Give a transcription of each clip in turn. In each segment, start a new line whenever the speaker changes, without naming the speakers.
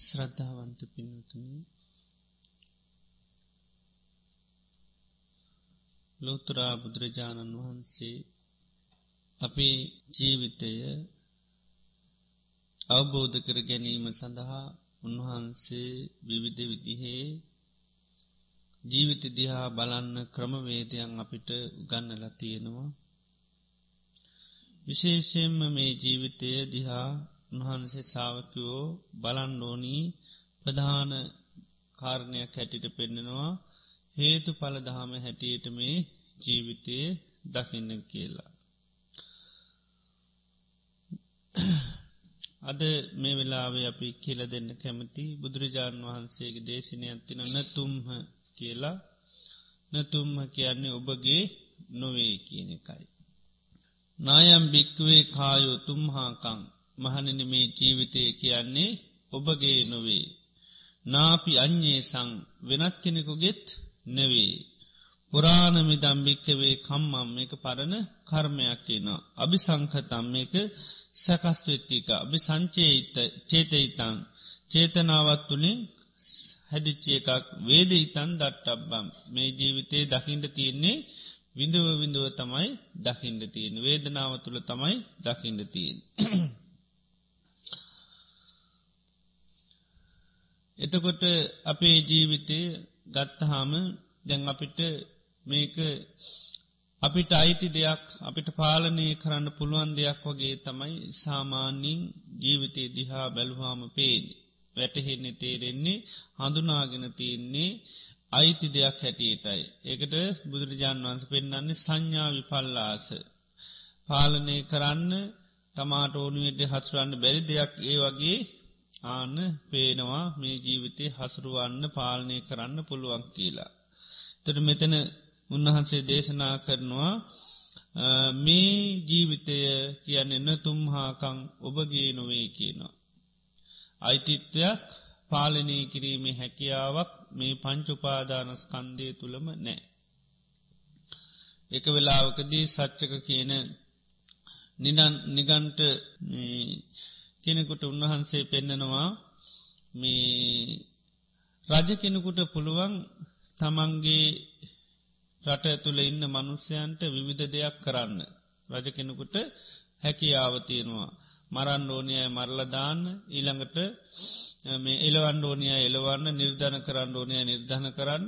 ශ්‍රද්ධාවන්ත පින්නතුනි ලෝතුරා බුදුරජාණන් වහන්සේ අපේ ජීවිතය අවබෝධ කර ගැනීම සඳහා උන්වහන්සේ විවිධ විදිහේ ජීවිත දිහා බලන්න ක්‍රමවේදයන් අපිට උගන්නලා තියෙනවා. විශේෂයෙන්ම මේ ජීවිතය දිහා උන්වහන්සේ සාාවකයෝ බලන්නෝනී ප්‍රධාන කාරණයක් හැටිට පෙන්නෙනවා හේතු පල දහම හැටියට මේ ජීවිතය දකින්න කියලා. අද මේ වෙලාවේ අපි කියල දෙන්න කැමති බුදුරජාණන් වහන්සේගේ දේශනය ඇතින නතුම්හ කියලා නතුම්හ කියන්නේ ඔබගේ නොවේ කියන එකයි. නායම් භික්වේ කායෝ තුම්හාකං මහනන මේ ජීවිතය කියන්නේ ඔබගේ නොවේ. නාපි අඥ්ඥේ සං වෙනත් කෙනෙකුගෙත් නෙවේ. පුරාණමි දම්භික්කවේ කම්මම් එක පරණ කර්මයක් කියනවා. අභි සංකතම් එක සැකස්වෙත්තික අභි සංචේත චේතයිතන් චේතනාවත් තුළින් හැදිච්චේ එකක් වේද ඉතන් දට්ටබ්බම් මේ ජීවිතේ දකිින්ට තියෙන්නේ විඳුව විඳුව තමයි දකිින්ට තියෙන වේදනාව තුළ තමයි දකිින්ට තියෙන්. එතකොට අපේ ජීවිතය ගත්තහාම දැන් අපිට මේක අපිට අයිති දෙයක් අපිට පාලනය කරන්න පුළුවන් දෙයක් වගේ තමයි සාමාන්‍යින් ජීවිතය දිහා බැලුවාම පේන. වැටහෙන්නේ තේරෙන්නේ හඳුනාගෙන තියෙන්නේ අයිති දෙයක් හැටියටයි. ඒකට බුදුරජාන් වන්ස පෙන්න්නන්නේ සංඥා විපල්ලාස. පාලනය කරන්න තමාට ඕනුවට හසුරන්න බැරි දෙයක් ඒ වගේ ආන්න පේනවා මේ ජීවිතය හසුරුවන්න පාලනය කරන්න පුළුවන් කියලා. තොට මෙතන උන්වහන්සේ දේශනා කරනවා මේ ජීවිතය කියන්න එන්න තුම්හාකං ඔබගේ නොවේ කියනවා. අයිතිත්වයක් පාලනය කිරීමේ හැකියාවක් මේ පංචුපාදානස් කන්දය තුළම නෑ. එක වෙලාවකදී සච්චක කියන නිදන් නිගන්ට කෙනෙකුට උන්වහන්සේ පෙන්නනවා මේ රජ කෙනෙකුට පුළුවන් තමන්ගේ රට ඇතුළ ඉන්න මනුස්්‍යයන්ට විවිධ දෙයක් කරන්න. රජ කෙනෙකුට හැකියාවතියෙනවා. මරන් ඕනියය මරලදාන්න ඊළඟට මේ එලවන්ඩ ඕනිය එලවන්න නිර්ධන කරන්න ඕනය නිර්ධන කරන්න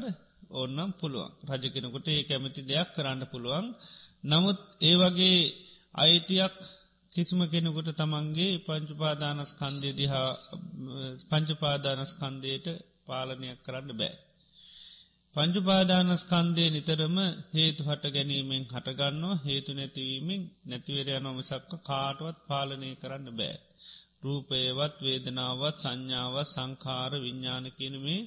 ඕන්නම් පුළුවන් රජ කෙනෙකුට ඒ කැමති දෙයක් කරන්න පුළුවන්. නමුත් ඒ වගේ අයිතියක් කිසිම කෙනෙකුට තමන්ගේ පංචුපාදානස් කන්දය දිහා පංචුපාදානස් කන්දයට පාලනයක් කරන්න බෑ. පංචුපාදානස්කන්දය නිතරම හේතු හට ගැනීමෙන් හටගන්නවා හේතු නැතිවීමෙන් නැතිවරයනොම සක්ක කාටවත් පාලනය කරන්න බෑ. රූපයවත් වේදනාවත් සංඥාවත් සංකාර විඤ්ඥාන කියනමේ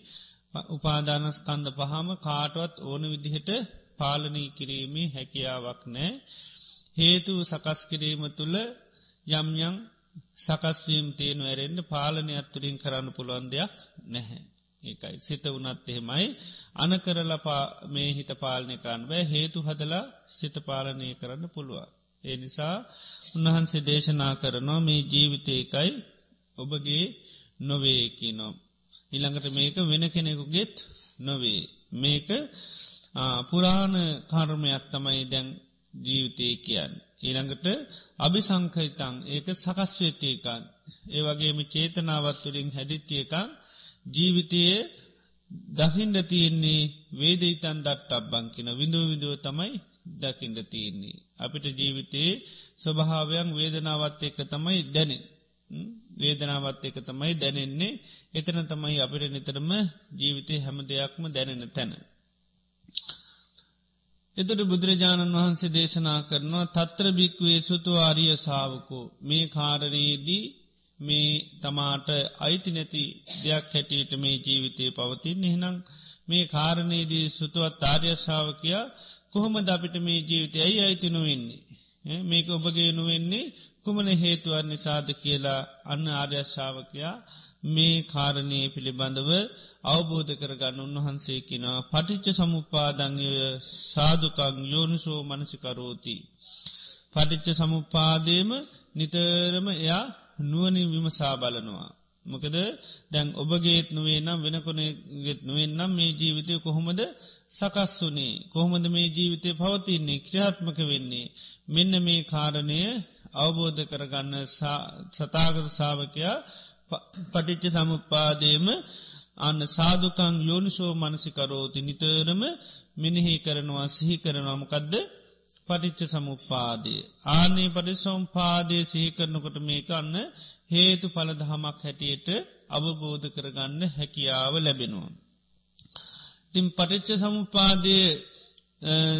උපාදානස්කන්ද පහම කාටවත් ඕන විදිහට පාලනී කිරීමේ හැකියාවක් නෑ හේතු සකස් කිරීම තුළ යම්යං සකස්වීම් තියෙන ඇරෙන්ට පාලනය අත්තුරින් කරන්න පුළුවන් දෙයක් නැහැ. ඒකයි සිත වනත් එහෙමයි අනකරලපා මේ හිත පාලනය කරන්න බෑ හේතු හදලා සිත පාලනය කරන්න පුළුවන්. ඒ නිසා උන්වහන්සේ දේශනා කරනවා මේ ජීවිතයකයි ඔබගේ නොවේකි නොම්. ඉළඟට මේක වෙන කෙනෙකුගෙත් නොවේ. මේක පුරාණ කර්මයක් තමයි දැන් ජීවිතය කියන්න. ඊළඟට අභි සංකහිතං ඒක සකස්වේතියකන් ඒ වගේම චේතනාවත් තුළින් හැදිත්තියකං ජීවිතයේ දකිින්ඩ තියෙන්නේ වේදීතන් දට්ට අබ්බංකින විඳුව විදුව තමයි දකිින්ඩ තියෙන්නේ. අපිට ජීවිතයේ ස්වභාවයන් වේදනාවත් එක්ක තමයි දැනෙන්. වේදනාවත් එක තමයි දැනෙන්නේ එතන තමයි අපිට නිතරම ජීවිතය හැම දෙයක්ම දැනෙන තැන. එතට බුදුරජාණන් වහන්සේ දේශනා කරනවා තත්‍ර භික්වේ සුතු ආරිය සාාවකෝ මේ කාරණයේදී මේ තමාට අයිති නැති දෙයක් හැටියට මේ ජීවිතය පවතින් එහෙනම් මේ කාරණයේදී සුතුවත් ආර්යශාවකයා කොහොම දපිට මේ ජීවිතය ඇයි අයිතිනුවෙන්නේ. මේක ඔබගේ නුවෙන්නේ කුමන හේතුවන් නිසාද කියලා අන්න ආර්යශාවකයා මේ කාරණය පිළිබඳව අවබෝධ කරගන්න උන්වහන්සේ කිනවා පටිච්ච සමුපාදංය සාධකං යෝනිසෝ මනසිකරෝති. පටිච්ච සමුපාදේම නිතරම එයා නුවනින් විමසා බලනවා. මොකද දැන් ඔබගේත් නුවේ නම් වෙනකොනෙගෙත් නුවෙන් නම් මේ ජීවිතය කොහොමද සකස් වනේ කොහොමද මේ ජීවිතය පවතින්නේ ක්‍රියාත්මක වෙන්නේ මෙන්න මේ කාරණය අවබෝධ කරගන්න සතාගත සාාවකයා පටිච්ච සමුපාදයම අන්න සාධකං යෝනිසෝ මනසිකරෝති නිතරම මිනිහි කරනවා සිහි කරනවාමකදද පටිච්ච සමුපාදය. ආනේ පටිසම්පාදය සිහි කරනකොට මේකන්න හේතු පලදහමක් හැටියට අවබෝධ කරගන්න හැකියාව ලැබෙනවා. තින් පටිච්ච සමුපාදය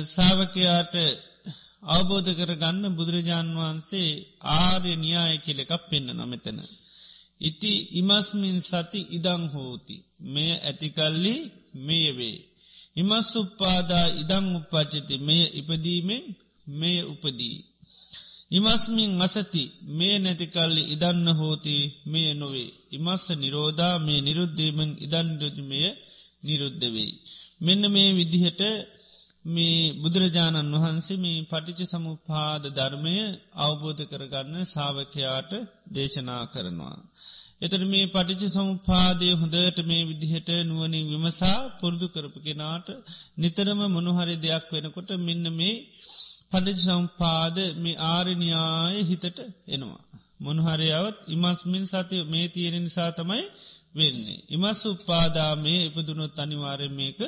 සාාවකයාට අවබෝධ කරගන්න බුදුරජාන් වහන්සේ ආර්ය න්‍යාය කෙලෙකක් පෙන්න්න නමතන. ඉති ඉමස්මින් සති ඉදං හෝති මෙය ඇතිකල්ලි මේවේ. ඉමස් උප්පාදා ඉදං උපච්චති මෙය ඉපදීමෙන් මෙය උපදී. ඉමස්මින් අසති මේ නැතිකල්ලි ඉදන්න හෝති මේ නොවේ. ඉමස්ස නිරෝධා මේ නිරුද්ධීමෙන් ඉදන්ඩුතිමය නිරුද්ධ වෙයි. මෙන්න මේ විදිහට මේ බුදුරජාණන් වහන්සේ මේ පටිච සමුපාද ධර්මය අවබෝධ කරගන්න සාාවකයාට දේශනා කරනවා. එතට මේ පටිච සමුපාදය හොඳට මේ විදිහට නුවනින් විමසා පුරුදු කරපු කෙනාට නිතරම මොනුහරි දෙයක් වෙනකොට මෙන්න මේ පටිච සම්පාද මේ ආරණයාය හිතට එනවා. මොනුහරයාවත් ඉමස්මින් සති මේ තියෙන නිසා තමයි වෙන්නේ. ඉමස් උපාදා මේ ඉපදුනොත් අනිවාරය මේක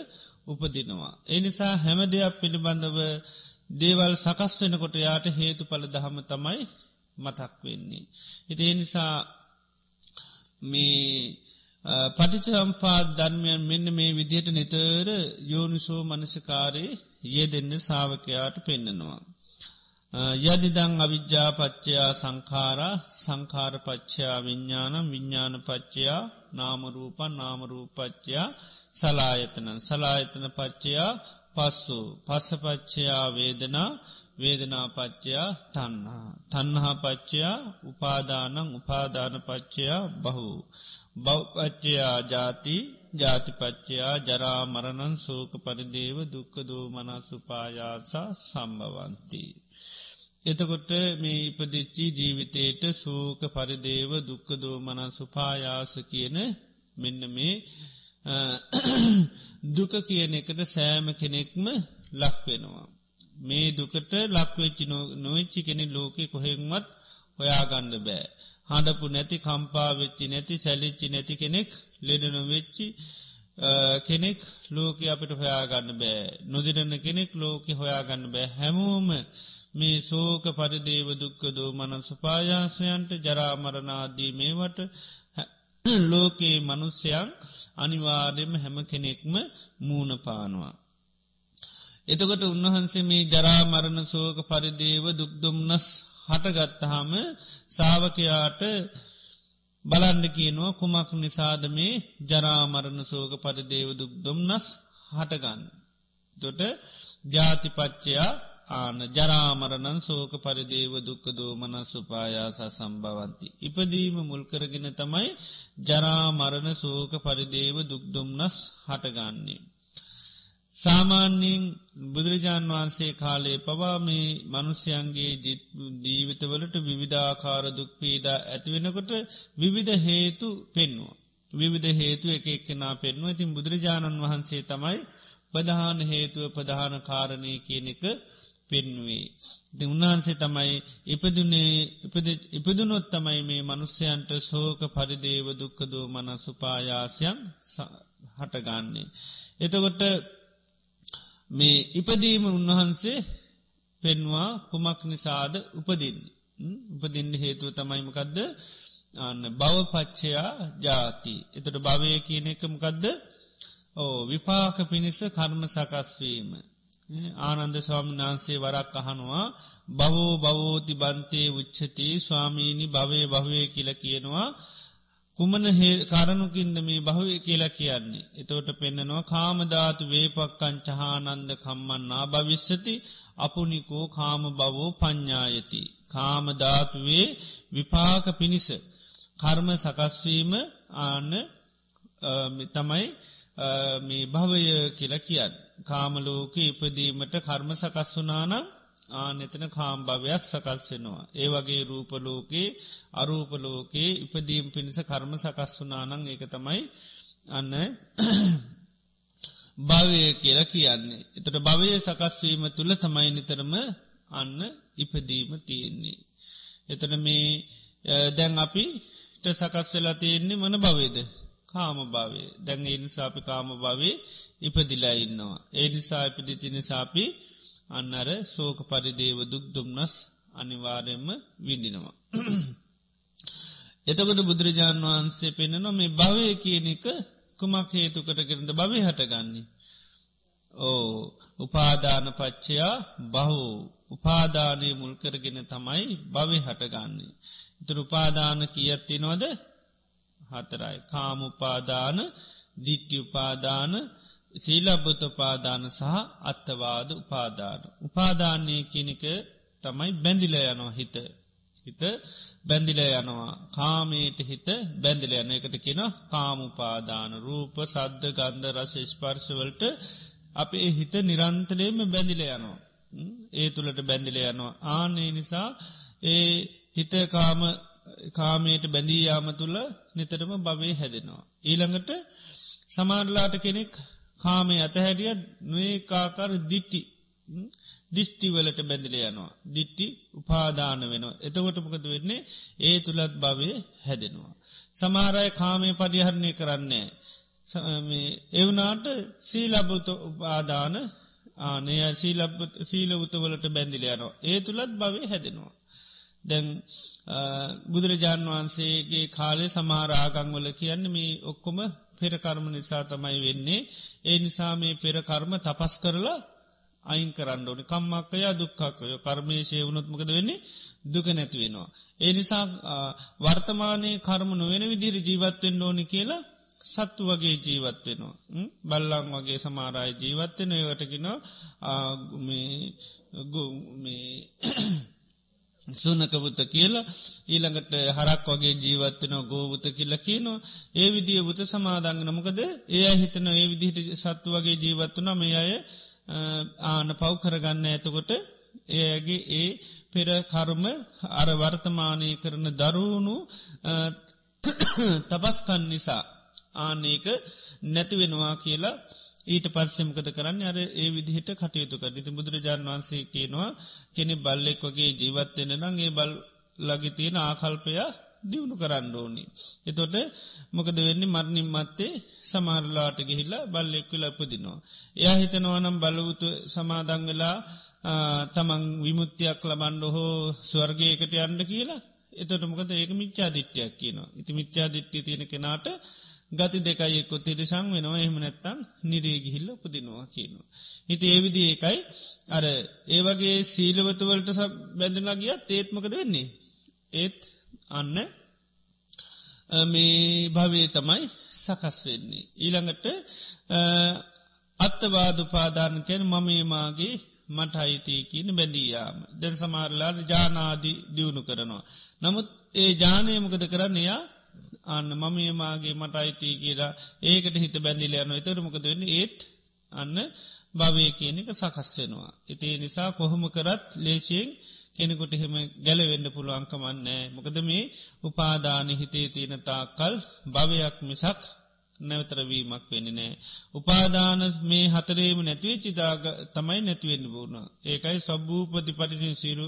උපදිනවා. එනිසා හැම දෙයක් පිළිබඳව දේවල් සකස් වෙනකොට යාට හේතු පල දහම තමයි මතක් වෙන්නේ. ඉති නිසා මේ පටිචම්පාත් ධර්මයන් මෙන්න මේ විදියට නිතර යෝනිසෝ මනසකාරයේ ඒ දෙන්න සාාවකයාට පෙන්න්නනවා. යදිදං අවිද්‍යාපච්චයා සංකාරා සංකාරපච්චයා විඤ්ඥානම් විඤ්ඥානපච්චයා නාමරූපන් නාමරූපච්චයා සලායතන සලායතන පච්චයා පස්සු පස්සපච්චයා වේදනා වේදනාපච්චයා තන්හා. තන්හා පච්චයා උපාදානං උපාධානපච්චයා බහු. බෞපච්චයා ජාති ජාතිපච්චයා ජරාමරණන් සෝක පරිදේව දුක්කදෝ මනසුපායාසා සම්බවන්ති. එතකොට මේ ඉපදිච්චි ජීවිතයට සෝක පරිදේව දුක්කදෝ මනසුපායාස කියන මෙන්න මේ දුක කියන එකට සෑම කෙනෙක්ම ලක්වෙනවා. මේ දුකට ලක්වෙච්චි නොවෙච්චි කෙනෙ ලෝකෙ කොහෙෙන්වත් හොයාගන්න බෑ. හඬපු නැති කම්පා වෙච්චි නැති සැලිච්චි නැති කෙනෙක් ලෙඩනො වෙච්චි කෙනෙක් ලෝක අපට හොයාගන්න බෑ. නොදිරන්න කෙනෙක් ලෝක හොයාගන්න බෑ හැමෝම මේ සෝක පරිදේව දුක්කදෝ මනසුපායාසයන්ට ජරාමරණාදී මේවට ලෝකයේ මනුස්්‍යයන් අනිවාර්යම හැම කෙනෙක්ම මූුණ පානවා. එතකොට උන්වහන්සේ මේ ජරාමරණ සෝක පරිදේව දුක්දුම්නස් හටගත්තහම සාාවකයාට බලන්ඩ කියනවා කුමක් නිසාද මේ ජරාමරණ සෝක පරිදේව දුක්දුම්නස් හටගන්න. තොට ජාතිපච්චයා ආන ජරාමරණන් සෝක පරිදේව දුක්කදෝ මනස්සුපායාස සම්භවන්ති. ඉපදීම මුල්කරගෙන තමයි ජරාමරණ සෝක පරිදේව දුක්දුම්නස් හටගන්නේ. සාමාන්‍යයෙන් බුදුරජාණන් වහන්සේ කාලේ පවා මේ මනුස්්‍යයන්ගේ දීවිතවලට විවිධාකාර දුක්පීඩා ඇතිවෙනකොට විවිධ හේතු පෙන්වා. විවිධ හේතු එක එක්කෙනා පෙන්වා ඉතින් බුදුරජාණන් වහන්සේ තමයි ප්‍රධාන හේතුව ප්‍රධාන කාරණය කියන එක පෙන්වේ. ද උන්වහන්සේ තමයි ඉපදුනේ ඉපදුනොත් තමයි මේ මනුස්්‍යයන්ට සෝක පරිදේව දුක්කදෝ මනසුපායාසයන් හටගන්නේ. එතකොට මේ ඉපදීම උන්වහන්සේ පෙන්වා කුමක් නිසාද උපදින් උපදින්න හේතුව තමයිමකදද අන්න බවපච්චයා ජාති. එතට භවය කියන එකමකදද ඕ විපාක පිණිස කර්ම සකස්වීම ආනන්ද ස්වාමිනාන්සේ වරක් අහනවා බවෝ බවෝති බන්තේ උච්චති ස්වාමීණි භවය භවය කියල කියනවා. කුමන කරනුකින්ද මේ භවය කියලා කියන්නේ. එතෝට පෙන්න්නනවා කාමධාතු වේපක්කං චහානන්ද කම්මන්නා භවිස්සති අපපුනිකෝ කාම බවෝ පඤ්ඥායති. කාමධාතුවේ විපාක පිණිස. කර්ම සකස්වීම ආන්න තමයි මේ භවය කියලා කියන්න. කාමලෝක ඉපදීමට කර්ම සකස් වනානම් ආනෙතන කාම් භවයක් සකස් වෙනවා. ඒ වගේ රූපලෝකේ අරූපලෝකේ ඉපදීම් පිණිස කර්ම සකස් වනානං ඒක තමයි අන්න භවය කියලා කියන්නේ. එතට භවය සකස්වීම තුළ තමයි නිතරම අන්න ඉපදීම තියෙන්නේ. එතන මේ දැන් අපිට සකස් වෙලා තියෙන්නේ මන භවේද කාම භාවේ දැන් ඒ නිසාපි කාම භාවේ ඉපදිලා ඉන්නවා. ඒ නිසා ඉපදිති නිසාපි අන්නර සෝක පරිදේව දුක් දුම්නස් අනිවාරයෙන්ම විඳිනවා. එතකොට බුදුරජාණන් වහන්සේ පෙන්න්නන මේ භවය කියන එක කුමක් හේතුකට කරද භවි හටගන්නේ. ඕ උපාදාන පච්චයා බහු උපාදානය මුල්කරගෙන තමයි භවි හටගන්නේ. ඉතුර උපාදාන කියත්ති නොද හතරයි. කාමුපාදාන දිට්ටි උපාදාන සීලබ්බත උපාදාන සහ අත්තවාද උපාදාන. උපාදානය කියනික තමයි බැඳිල යනවා හිත. හිත බැඳිල යනවා කාමයට හිත බැඳිල යන එකට කියෙන කාමුපාදාන රූප සද්ධ ගන්ධ රස ස්පර්ශවලට අපේ හිත නිරන්තරයම බැඳිල යනවා. ඒ තුළට බැඳිල යනවා. ආනේ නිසා ඒ හිත කාම කාමයට බැඳී යාම තුළ නිතරම භවය හැදෙනවා. ඊළඟට සමාරලාට කෙනෙක් කාමේ අතහැරිය නොඒකාකර දිට්ටි දිිෂ්ටිවලට බැඳිල යනවා. දිට්ටි උපාදාන වෙනවා. එතකොට මොකද වෙන්නේ ඒ තුළත් භවය හැදෙනවා. සමාරය කාමය පරිහරණය කරන්නේ. එවනාට සීලබුත උපාදාන ආනය සීල උතවලට බැඳිල යනවා. ඒ තුළත් භවය හැදෙනවා. දැන් බුදුරජාණන් වහන්සේගේ කාලේ සමාරාගංවල කියන්න මේ ඔක්කොම පෙරකර්ම නිසා තමයි වෙන්නේ. ඒ නිසා මේ පෙරකර්ම තපස් කරලා අයින් කරන්න ඕනි. කම්මක්කයා දුක්කක්කය කර්මේශය වුණොත්මකද වෙන්නේ? දුක නැතිවෙනවා. ඒ නිසා වර්තමානයේ කර්ම නොවෙන විදිර ජීවත්වෙන් ඕනි කියලා සත්තු වගේ ජීවත්වෙනවා. බල්ලං වගේ සමාරය ජීවත්වෙන යටකින සුනකවුත කියලා ඊළඟට හරක් වගේ ජීවත්වන ගෝවත කියලා කියනවා. ඒ විදිිය වුත සමාදංග නමකද ඒ හිතන ඒ විදිහට සත්තු වගේ ජීවත්වන මේ අය ආන පව් කරගන්න ඇතකොට ඒගේ ඒ පෙර කර්ම අර වර්තමානය කරන දරුණු තබස්කන් නිසා ආනක නැතිවෙනවා කියලා ඊට පස්සෙමකත කරන්න අර ඒ විදිහට කටයුතුක ඉති බුදුරජාණන් වන්සේ කියනවා කෙනෙ බල්ලෙක් වගේ ජීවත්වෙන නංගේ බල් ලගි තියෙන ආකල්පයා දියුණු කරන්න ඕනි. එතොට මොකද වෙන්නේ මරණින් මත්තේ සමාරලාට ගිහිල්ලා බල්ලෙක් වෙලා උපදිනවා. එයා හිතනවනම් බලවුතු සමාදං වෙලා තමන් විමුත්තියක් ලබන්ඩ හෝ ස්වර්ගයකට යන්න කියලා එතොට මොකද ඒක මිච්චා දිට්්‍යයක් කියනවා. ඉති මිච්චා දිට්ටි තියෙන කෙනාට ගති දෙකයිෙක්කො තිරිසං වෙනවා එහම නැත්තං නිරේ ගිහිල්ල පුදිනවා කියනවා. හිති ඒවිදි ඒකයි අර ඒවගේ සීලවතුවලට බැඳලා ගියත් ඒත්මකද වෙන්නේ. ඒත් අන්න මේ භවේ තමයි සකස් වෙන්නේ. ඊළඟට අත්තවාදුපාදානකෙන් මමේමාගේ මට අයිතිය කියන බැඳීයාම. දැන් සමාරලාට ජානාදී දියුණු කරනවා. නමුත් ඒ ජානයමකද කරන්නේයා අන්න මම මාගේ මට අයිතිය කියලා ඒකට හිත බැඳිල යන එතරමකද වෙන්න ඒත් අන්න භවය කියන එක සකස් වෙනවා. ඉතිේ නිසා කොහොම කරත් ලේසියෙන් කෙනෙකුට එහෙම ගැලවෙන්න පුළුවන්කමන්නෑ. මොකද මේ උපාදාන හිතේ තියෙන තාකල් භවයක් මිසක් නැවතරවීමක් වෙන්න නෑ. උපාදාන මේ හතරේම නැතිවේ චිදාග තමයි නැතිවෙන්න බූුණ. ඒකයි සබ්භූපති පටිින් සිරු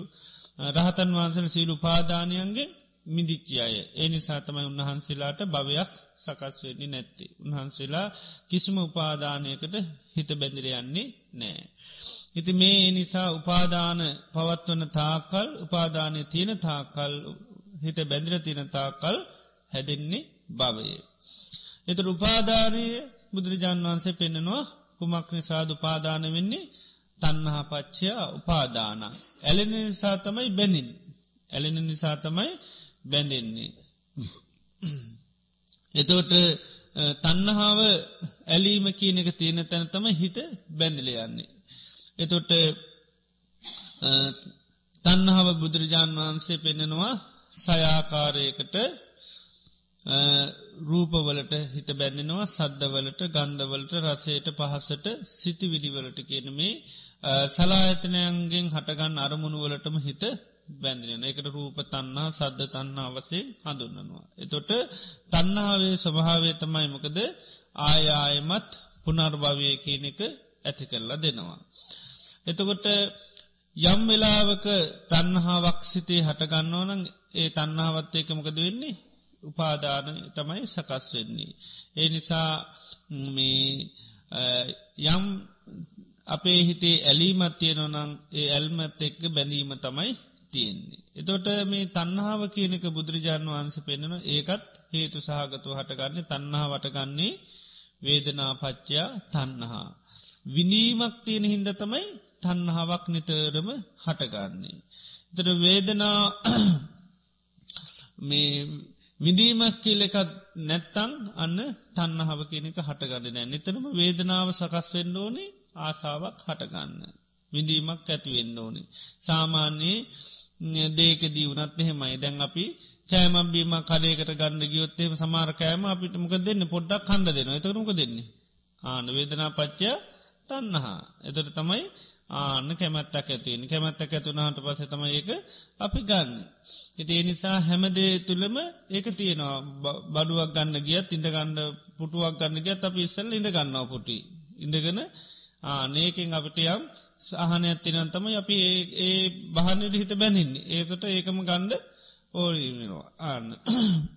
රහතන් වහන්සන සීරු පාදානයන්ගේ මිදිච්චි අය. ඒ නිසා තමයි උන්වහන්සේලාට භවයක් සකස් වෙන්නේ නැත්ති. උන්වහන්සේලා කිසිම උපාදානයකට හිත බැඳිරයන්නේ නෑ. ඉති මේ නිසා උපාදාන පවත්වන තාකල් උපාදානය තියෙන තාකල් හිත බැඳිර තියෙන තාකල් හැදෙන්නේ භවයේ. එත උපාධානය බුදුරජාන් වහන්සේ පෙන්නවා කුමක් නිසාද උපාදාන වෙන්නේ තන්නහා පච්චයා උපාදාන. ඇලෙන නිසා තමයි බැඳින්. ඇලෙන නිසා තමයි බැඳෙන්නේ. එතෝට තන්නහාාව ඇලීම කියනක තියෙන තැන තම හිත බැඳල යන්නේ. එතොට තන්නහාව බුදුරජාණන් වහන්සේ පෙන්නෙනවා සයාකාරයකට රූපවලට හිත බැන්නෙනවා සද්ධවලට ගන්ධවලට රසයට පහසට සිති විදිවලට කියනමේ සලායතනයන්ගෙන් හටගන්න අරමුණුවලටම හිත බැඳෙන එකට රූප තන්නා සද්ධ තන්නා වසේ හඳුන්නනවා. එතොට තන්නාවේ ස්වභාවේ තමයි මොකද ආයායමත් පුනර්භවය කියන එක ඇති කරලා දෙනවා. එතකොට යම් වෙලාවක තන්නහාවක් සිතේ හටගන්නවනං ඒ තන්නාවත් ඒක මොකද වෙන්නේ උපාදාන තමයි සකස් වෙන්නේ. ඒ නිසා යම් අපේ හිතේ ඇලීමත් තියෙනවනං ඒ ඇල්මත් එක්ක බැඳීම තමයි තියෙන්නේ. එතොට මේ තන්නාව කියනක බුදුරජාණන් වහන්ස පෙන්න්නන ඒකත් හේතු සහගතු හටගන්නේ තන්නා වටගන්නේ වේදනාපච්චයා තන්නහා. විනීමක් තියෙන හින්ද තමයි තන්නහාවක් නිතරම හටගන්නේ. තර වේදනා මේ විදීමක් කියල එකත් නැත්තං අන්න තන්නහාව කියනක හටගන්න නෑ නිතරම වේදනාව සකස් වෙන්න ඕනේ ආසාාවක් හටගන්න. විඳීමක් ඇතිවෙන්න ඕනේ. සාමාන්‍යයේ දේක දීවනත් එහෙමයි දැන් අපි කෑමම්බීම කලේකට ගන්න ගියොත්තේම සමාර කෑම අපිට මොක දෙන්න පොඩ්ඩක් කණ්ඩ දෙනවා එතරමක දෙන්නේ. ආන වේදනා පච්චා තන්නහා. එතට තමයි ආන්න කැමැත්තක් ඇතිවෙන කැමැත්තක් ඇතුනහට පස තම ඒක අපි ගන්න. එති ඒ නිසා හැමදේ තුළම ඒක තියෙනවා බඩුවක් ගන්න ගියත් ඉඳ ගන්න පුටුවක් ගන්න ගියත් අප ඉස්සල් ඉඳ ගන්නවා පුටි. ඉඳගෙන ආනේකින් අපිට යම් සහන ඇත්තිනන්තම අපි ඒ බහන්නට හිත බැනින්නේ ඒතට ඒකම ගණ්ඩ ඕරීනවා ආන්න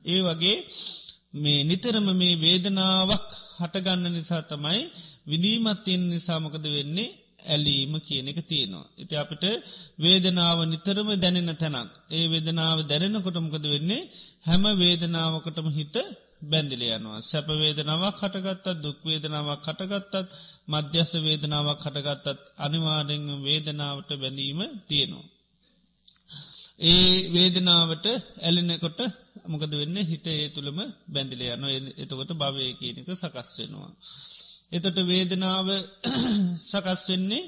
ඒ වගේ මේ නිතරම මේ වේදනාවක් හටගන්න නිසා තමයි විදීමත්තියෙන් නිසාමකද වෙන්නේ ඇලීම කියන එක තියෙනවා. ඉති අපිට වේදනාව නිතරම දැනෙන තැනක්. ඒ වේදනාව දැනෙනකොටමකද වෙන්නේ හැම වේදනාවකටම හිත බැඳිල යනවා. සැප වේදනාවක් කටගත්තත් දුක්වේදනාවක් කටගත්තත් මධ්‍යස්ස වේදනාවක් කටගත්තත් අනිවාරෙන් වේදනාවට බැඳීම තියෙනවා. ඒ වේදනාවට ඇලෙනකොට මොකද වෙන්න හිත ඒ තුළම බැඳිල යන එතකොට භවය කියනක සකස් වෙනවා. එතොට වේදනාව සකස් වෙන්නේ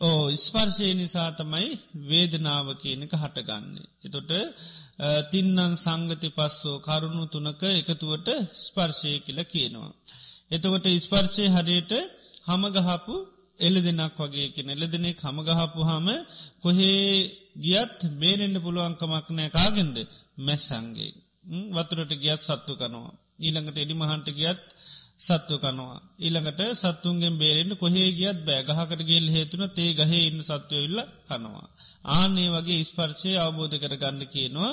ඕ ස්පර්ශය නිසා තමයි වේදනාව කියනක හටගන්නේ. එතොට තින්නන් සංගති පස්සෝ කරුණු තුනක එකතුවට ස්පර්ශය කියල කියනවා. එතකොට ස්පර්ශය හරියට හමගහපු එල දෙනක් වගේ කියෙන එල දෙනෙ හමගහපු හම කොහේ ගියත් බේරෙන්ට පුළුවන්කමක් නෑ කාගෙන්ද මැස්සන්ගේ වතුරට ගියත් සත්තු කනවා. ඊළඟට එඩි මහන්ට ගියත් සත්තු කනවා. ඊළඟට සත්තුන්ගෙන් බේරෙන්න්න කොහේ ගියත් බෑ ගහකට ගෙල් හේතුන තේ ගහේ ඉන්න සත්වයඉල්ල කනවා. ආනේ වගේ ස්පර්ශය අවබෝධ කර ගන්න කියනවා.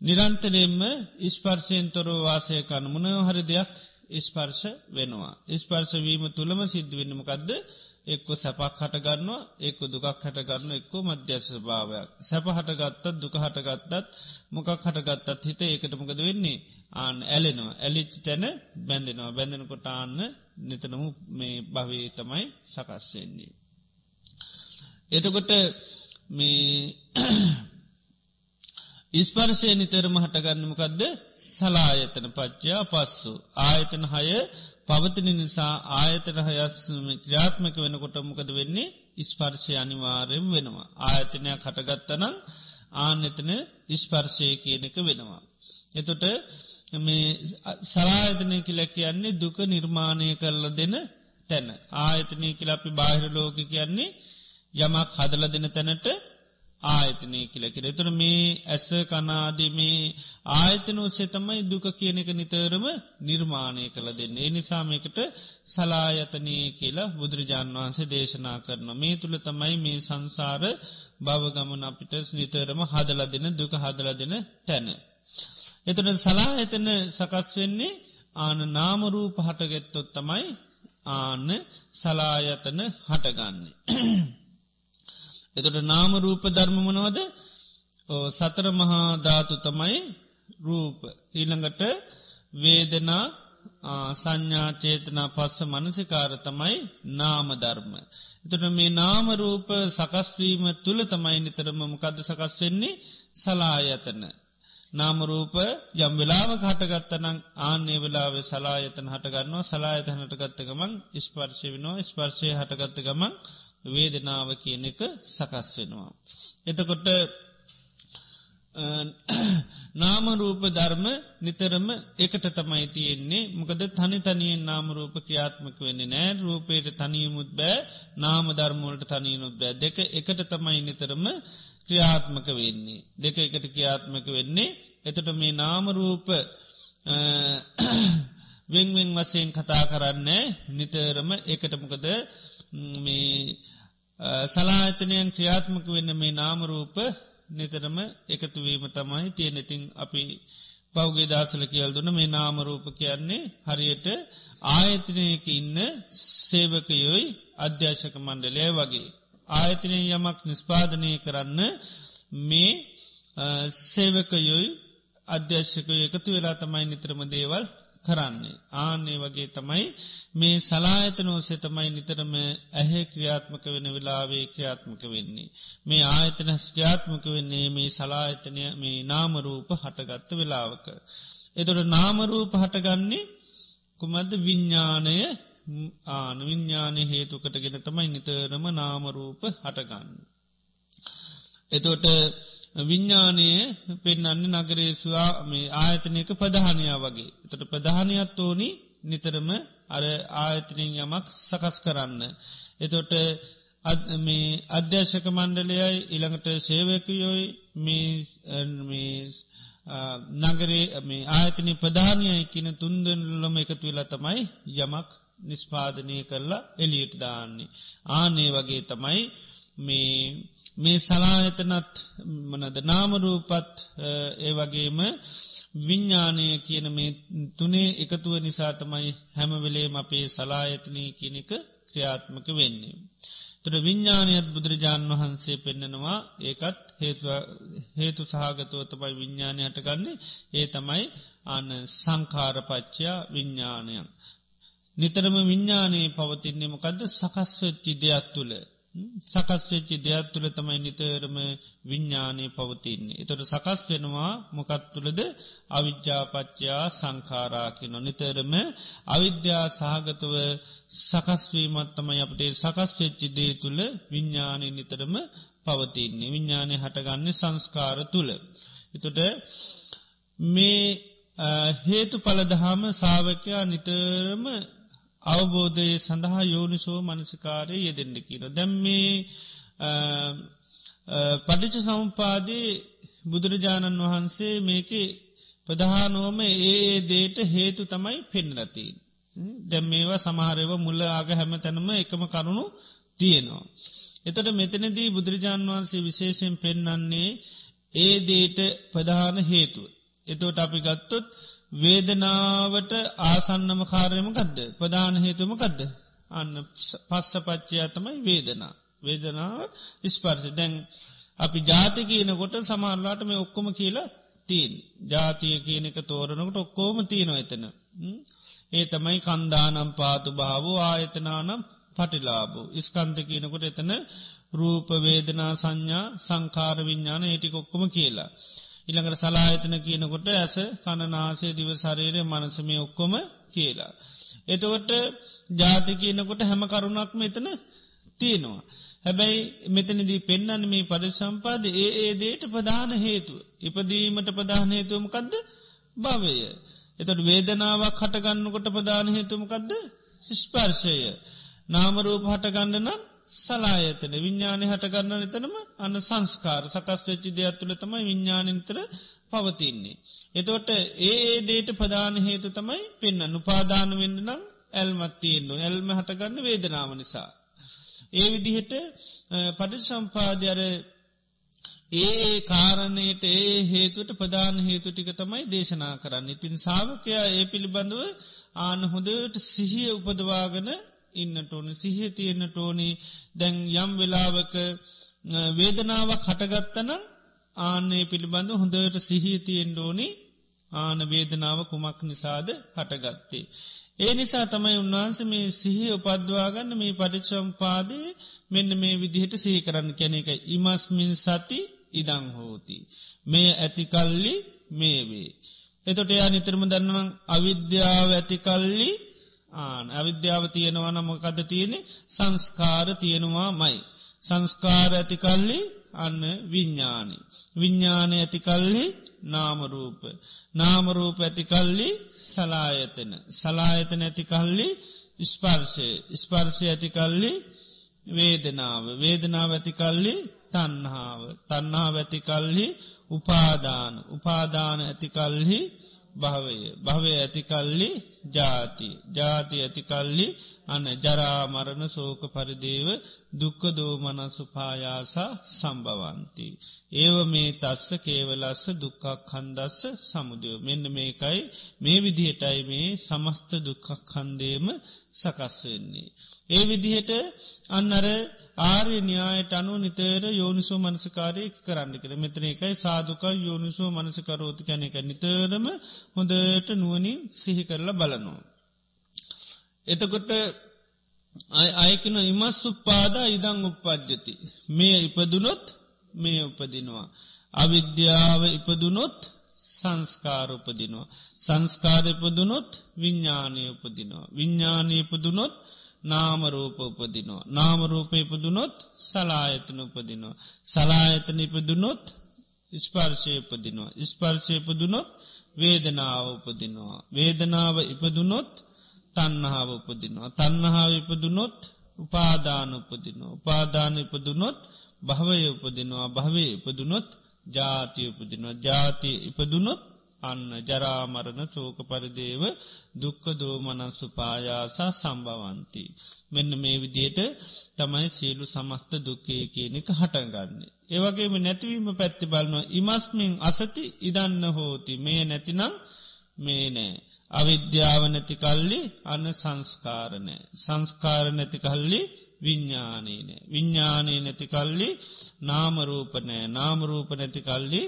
නිරන්තරයෙන්ම ඉස්පර්ශයෙන් තොරෝ වාසය කන මොන හරි දෙයක් ස්පර්ශ වෙනවා. ස්පර්ශවීම තුළම සිද්ධ වෙන්නමකක්ද එක්ක සැපක් හටගන්නවා එක්ක දුකක් හටගන්න එක්කෝ මධ්‍යස භාවයක්. සැප හටගත්තත් දුක හටගත්තත් මොකක් හටගත්තත් හිත ඒකට මොකද වෙන්නේ ආන ඇලෙනවා ඇලිච්චි තැන බැඳෙනවා බැඳෙනකොට ආන්න නිතනමු මේ භවී තමයි සකස්වෙන්නේ. එතකොට මේ ඉස්පර්ශය නිතරම හටගන්නමකදද සලායතන පච්චයා පස්සු. ආයතන හය පවතින නිසා ආයතන හයස්ම ක්‍රියාත්මක වෙනකොට මොකද වෙන්නේ ඉස්පර්ශය අනිවාරයෙන් වෙනවා. ආයතනයක් හටගත්තනම් ආනෙතන ඉස්පර්ශය කියනක වෙනවා. එතොට මේ සලායතනය කියල කියන්නේ දුක නිර්මාණය කරල දෙන තැන. ආයතනය කියලපි බාහිර ලෝක කියන්නේ යමක් හදල දෙන තැනට ආයතනය කියල කිර තුර මේ ඇස කනාදමේ ආයතන උත්සේ තමයි දුක කියන එක නිතරම නිර්මාණය කළ දෙන්න. ඒ නිසාමකට සලායතනය කියලා බුදුරජාන් වහන්සේ දේශනා කරන. මේ තුළ තමයි මේ සංසාර භවගමන අපිට නිතරම හදල දෙන දුක හදල දෙන තැන. එතට සලායතන සකස් වෙන්නේ ආන නාමරූප හටගෙත්තොත් තමයි ආන්න සලායතන හටගන්නේ. එතට නාම රූප ධර්මමනවද සතර මහා ධාතු තමයි රූප. ඊළඟට වේදනා සංඥාචේතනා පස්ස මනසිකාර තමයි නාම ධර්ම. එතට මේ නාමරූප සකස්වීම තුළ තමයි නිතරම මකද සකස් වෙන්නේ? සලායතන. නාමරූප යම් වෙලාව හටගත්තනම් ආන්නේ වෙලාව සලායතන හටගන්නවා සලායතන හටගත්ත ගමන් ස්පර්ශය වෙනවා. ස්පර්ශය හටගත්ත ගමන් වේදනාව කියන එක සකස් වෙනවා. එතකොට නාමරූප ධර්ම නිතරම එකට තමයි තියෙන්නේ. මොකද තනි තනියෙන් නාමරූප ක්‍රියාත්මක වෙන්නේ නෑ රූපයට තනියමුත් බෑ නාම ධර්මවලට තනියනුත් බෑ. දෙක එකට තමයි නිතරම ක්‍රියාත්මක වෙන්නේ. දෙක එකට ක්‍රියාත්මක වෙන්නේ. එතට මේ නාමරූප වෙන්වෙන් වසයෙන් කතා කරන්න නිතරම එකටමකද මේ සලාතනයන් ක්‍රියාත්මක වෙන්න මේ නාමරූප නිතරම එකතුවීම තමයි තියෙනෙතින් අපි පෞගේ දසල කියල් දුන්න මේ නාමරූප කියන්නේ හරියට ආයතනයක ඉන්න සේවකයොයි අධ්‍යාශක මණ්ඩලය වගේ. ආයතනය යමක් නිස්පාදනය කරන්න මේ සේවකයොයි අධ්‍යශ්කය එකතු වෙලා තමයි නිත්‍රම දේවල් කරන්නේ. ආන්නේ වගේ තමයි මේ සලායතනෝසේ තමයි නිතරම ඇහැ ක්‍රියාත්මක වෙන වෙලාවේ ක්‍රියාත්මක වෙන්නේ. මේ ආයතන ක්‍රියාත්මක වෙන්නේ මේ සලායතනය මේ නාමරූප හටගත්ත වෙලාවක. එතොට නාමරූප හටගන්නේ කුමද විඤ්ඥානය ආන විඤ්ඥානය හේතුකටගෙන තමයි නිතරම නාමරූප හටගන්න. එතොට විඤ්ඥානය පෙන්න්න නගරේස්වා මේ ආයතනයක ප්‍රධානයා වගේ. තොට ප්‍රධානයත් ඕනි නිතරම අර ආයතනින් යමක් සකස් කරන්න. එතොට මේ අධ්‍යශක මණ්ඩලයයි ඉළඟට සේවකයෝයි නගරේ මේ ආයතන ප්‍රධානයයි කියන තුන්දලම එකතු වෙලා තමයි යමක් නිස්පාදනය කරලා එලියට දාන්නේ. ආනේ වගේ තමයි මේ මේ සලායතනත් මනද නාමරූපත් ඒ වගේම විඤ්ඥානය කියන මේ තුනේ එකතුව නිසා තමයි හැමවෙලේම අපේ සලායතනය කියනක ක්‍රියාත්මක වෙන්නේ. තොර විඤ්ඥානයත් බුදුරජාණන් වහන්සේ පෙන්නෙනවා ඒකත් හේතු සහගතව තමයි විඤ්ඥානය හටගන්නේ ඒ තමයි අන සංකාරපච්චයා විඤ්ඥානයන්. නිතරම විඤ්ඥානයේ පවතින්නේ මොකද සකස්වෙච්චි දෙයක් තුළ සකස් වෙච්චි දෙයක් තුළ තමයි නිතරම විඤ්ඥානය පවතින්නේ. එතොට සකස් වෙනවා මොකත් තුළද අවිද්‍යාපච්චයා සංකාරාකින නිතරම අවිද්‍යා සහගතව සකස්වීමත්තමයි අපටේ සකස් වෙච්චි දේ තුළ විඤ්ඥානය නිතරම පවතින්නේ. විඤ්ඥානය හටගන්නේ සංස්කාර තුළ. එතොට මේ හේතු පලදහම සාාවකයා නිතරම අවබෝධය සඳහා යෝනිසෝ මනසිකාරය යෙදෙන්ඩ කියන. දැම් මේ පඩිච සම්පාදී බුදුරජාණන් වහන්සේ මේක ප්‍රධානුවම ඒ දේට හේතු තමයි පෙන්රති. දැම් මේවා සමහරව මුල්ල ආග හැම තැනම එකම කරුණු තියෙනවා. එතට මෙතනදී බුදුරජාණන් වහන්සේ විශේෂයෙන් පෙන්නන්නේ ඒ දේට ප්‍රධාන හේතුව. එතෝට අපි ගත්තොත් වේදනාවට ආසන්නම කාර්යම ගදද ප්‍රධාන හේතුම ගදද අන්න පස්ස පච්චයා තමයි වේදනා. වේදනාව ස්පර්ශ. දැන් අපි ජාති කියනකොට සමාරලාට මේ ඔක්කොම කියලා තිීන් ජාතිය කියනක තෝරනකට ඔක්කෝම තියනවා එතන. ඒ තමයි කන්දානම් පාතු භාවෝ ආයතනානම් පටිලාබෝ ඉස්කන්ත කියනකොට එතන රූප වේදනා සංඥා සංකාර විඤ්ඥාන ඒටිකොක්කොම කියලා. ඉළඟට සලායතන කියනකොට ඇස කණනාසේ දිවසරේරය මනසමය ඔක්කොම කියලා. එතකොට ජාති කියනකොට හැම කරුණක්ම එතන තියෙනවා. හැබැයි මෙතනදී පෙන්න්න මේ පරිසම්පාද ඒ ඒ දේට ප්‍රධාන හේතුව. ඉපදීමට ප්‍රධාන හේතුවමකක්ද භවය. එතට වේදනාවක් හටගන්නකොට ප්‍රධාන හේතුමකක්ද ස්පර්ශය. නාමරූප හටගන්න නම් සලායතන විඤ්ඥානය හටගන්න නිතනම අන්න සංස්කාර සකස් වෙච්චි දෙයක් තුළ තමයි විඤ්ඥානතර පවතින්නේ. එතෝට ඒ දේට ප්‍රධාන හේතු තමයි පෙන්න්න උපාදාන වෙන්න නම් ඇල්මත් තියෙන්න්නු ඇල්ම හටගන්න වේදනාව නිසා. ඒ විදිහට පඩි සම්පාධ්‍යර ඒ කාරණයට ඒ හේතුවට ප්‍රධාන හේතු ටික තමයි දේශනා කරන්න. ඉතින් සාාවකයා ඒ පිළිබඳව ආන හොඳට සිහිය උපදවාගන ඉන්නට ඕන සිහිය තියෙන්න්නට ඕනි දැන් යම් වෙලාවක වේදනාවක් හටගත්තන ආනේ පිළිබඳ හොඳට සිහිය තියෙන් ඕනි ආන වේදනාව කුමක් නිසාද හටගත්තේ. ඒ නිසා තමයි උන්වහන්ස මේ සිහි උපද්වාගන්න මේ පරික්ෂම්පාදය මෙන්න මේ විදිහට සිහි කරන්න කැන එක ඉමස්මින් සති ඉදං හෝති. මේ ඇතිකල්ලි මේවේ. එතොට එයා නිතරම දන්නවන් අවිද්‍යාව ඇතිකල්ලි ආන අවිද්‍යාව තියෙනවා නමකද තියෙනෙ සංස්කාර තියෙනවා මයි. සංස්කාර ඇතිකල්ලි අන්න විඤ්ඥානි. විඤ්ඥානය ඇති කල්හි නාමරූප. නාමරූප ඇති කල්ලි සලායතන. සලායතන ඇති කල්ලි ස්පර්ශය. ස්පර්ශය ඇති කල්ලි වේදනාව. වේදනාව ඇති කල්ලි තන්හාාව. තන්හා ඇති කල්හි උපාදාන. උපාදාන ඇති කල්හි භවය. භවය ඇතිකල්ලි ජාති. ජාති ඇතිකල්ලි අන ජරාමරණ සෝක පරිදේව දුක්ක දෝමනසුපායාසා සම්බවන්ති. ඒව මේ තස්ස කේවලස්ස දුක්කක් හන්දස්ස සමුදයෝ. මෙන්න මේකයි මේ විදිහටයි මේ සමස්ත දුක්කක් හන්දේම සකස් වෙන්නේ. ඒ විදිහට අන්නර ආර්ය න්‍යායට අනු නිතර යෝනිසෝ මනසකාරය කරන්න කර මෙතන එකයි සාධක යෝනිසෝ මනසකරෝති කැනෙක නිතරම හොඳට නුවනින් සිහි කරලා බලනවා. එතකොට අයකන ඉමස් උප්පාදා ඉදං උපද්ජති. මේ ඉපදුනොත් මේ උපදිනවා. අවිද්‍යාව ඉපදුනොත් සංස්කාර උපදිනවා. සංස්කාර ඉපදුනොත් විඤ්ඥානය උපදිනවා. විඤ්ඥානය ඉපදුනොත් නාමරූප උපදිනවා. නාමරූප ඉපදුනොත් සලායතන උපදිනවා. සලායතන ඉපදුනොත් ස්පර්ශය උපදිනවා. ස්පර්ශය ඉපදුනොත් වේදනාව උපදිනවා. වේදනාව ඉපදුනොත් තන්නහාාව උපදිනවා. තන්නහාාව ඉපදුනොත් උපාදාන උපදිනවා. උපාදාන ඉපදුනොත් භවය උපදිනවා. භවය ඉපදුනොත් ජාතිය උපදිනවා. ජාතිය ඉපදුනොත් අන්න ජරාමරණ චෝක පරිදේව දුක්ක දෝමනස්සු පායාසා සම්භවන්ති. මෙන්න මේ විදියට තමයි සියලු සමස්ත දුක්කේ කියනෙක හටගන්නේ. ඒවගේම නැතිවීම පැත්ති බලනවා ඉමස්මින් අසති ඉදන්න හෝති මේ නැතිනම් මේ නෑ. අවිද්‍යාව නැති කල්ලි අන්න සංස්කාරනය. සංස්කාර නැති කල්ලි විඤ්ඥානීනය. විඤ්ඥානී නැති කල්ලි නාමරූපනෑ නාමරූප නැති කල්ලි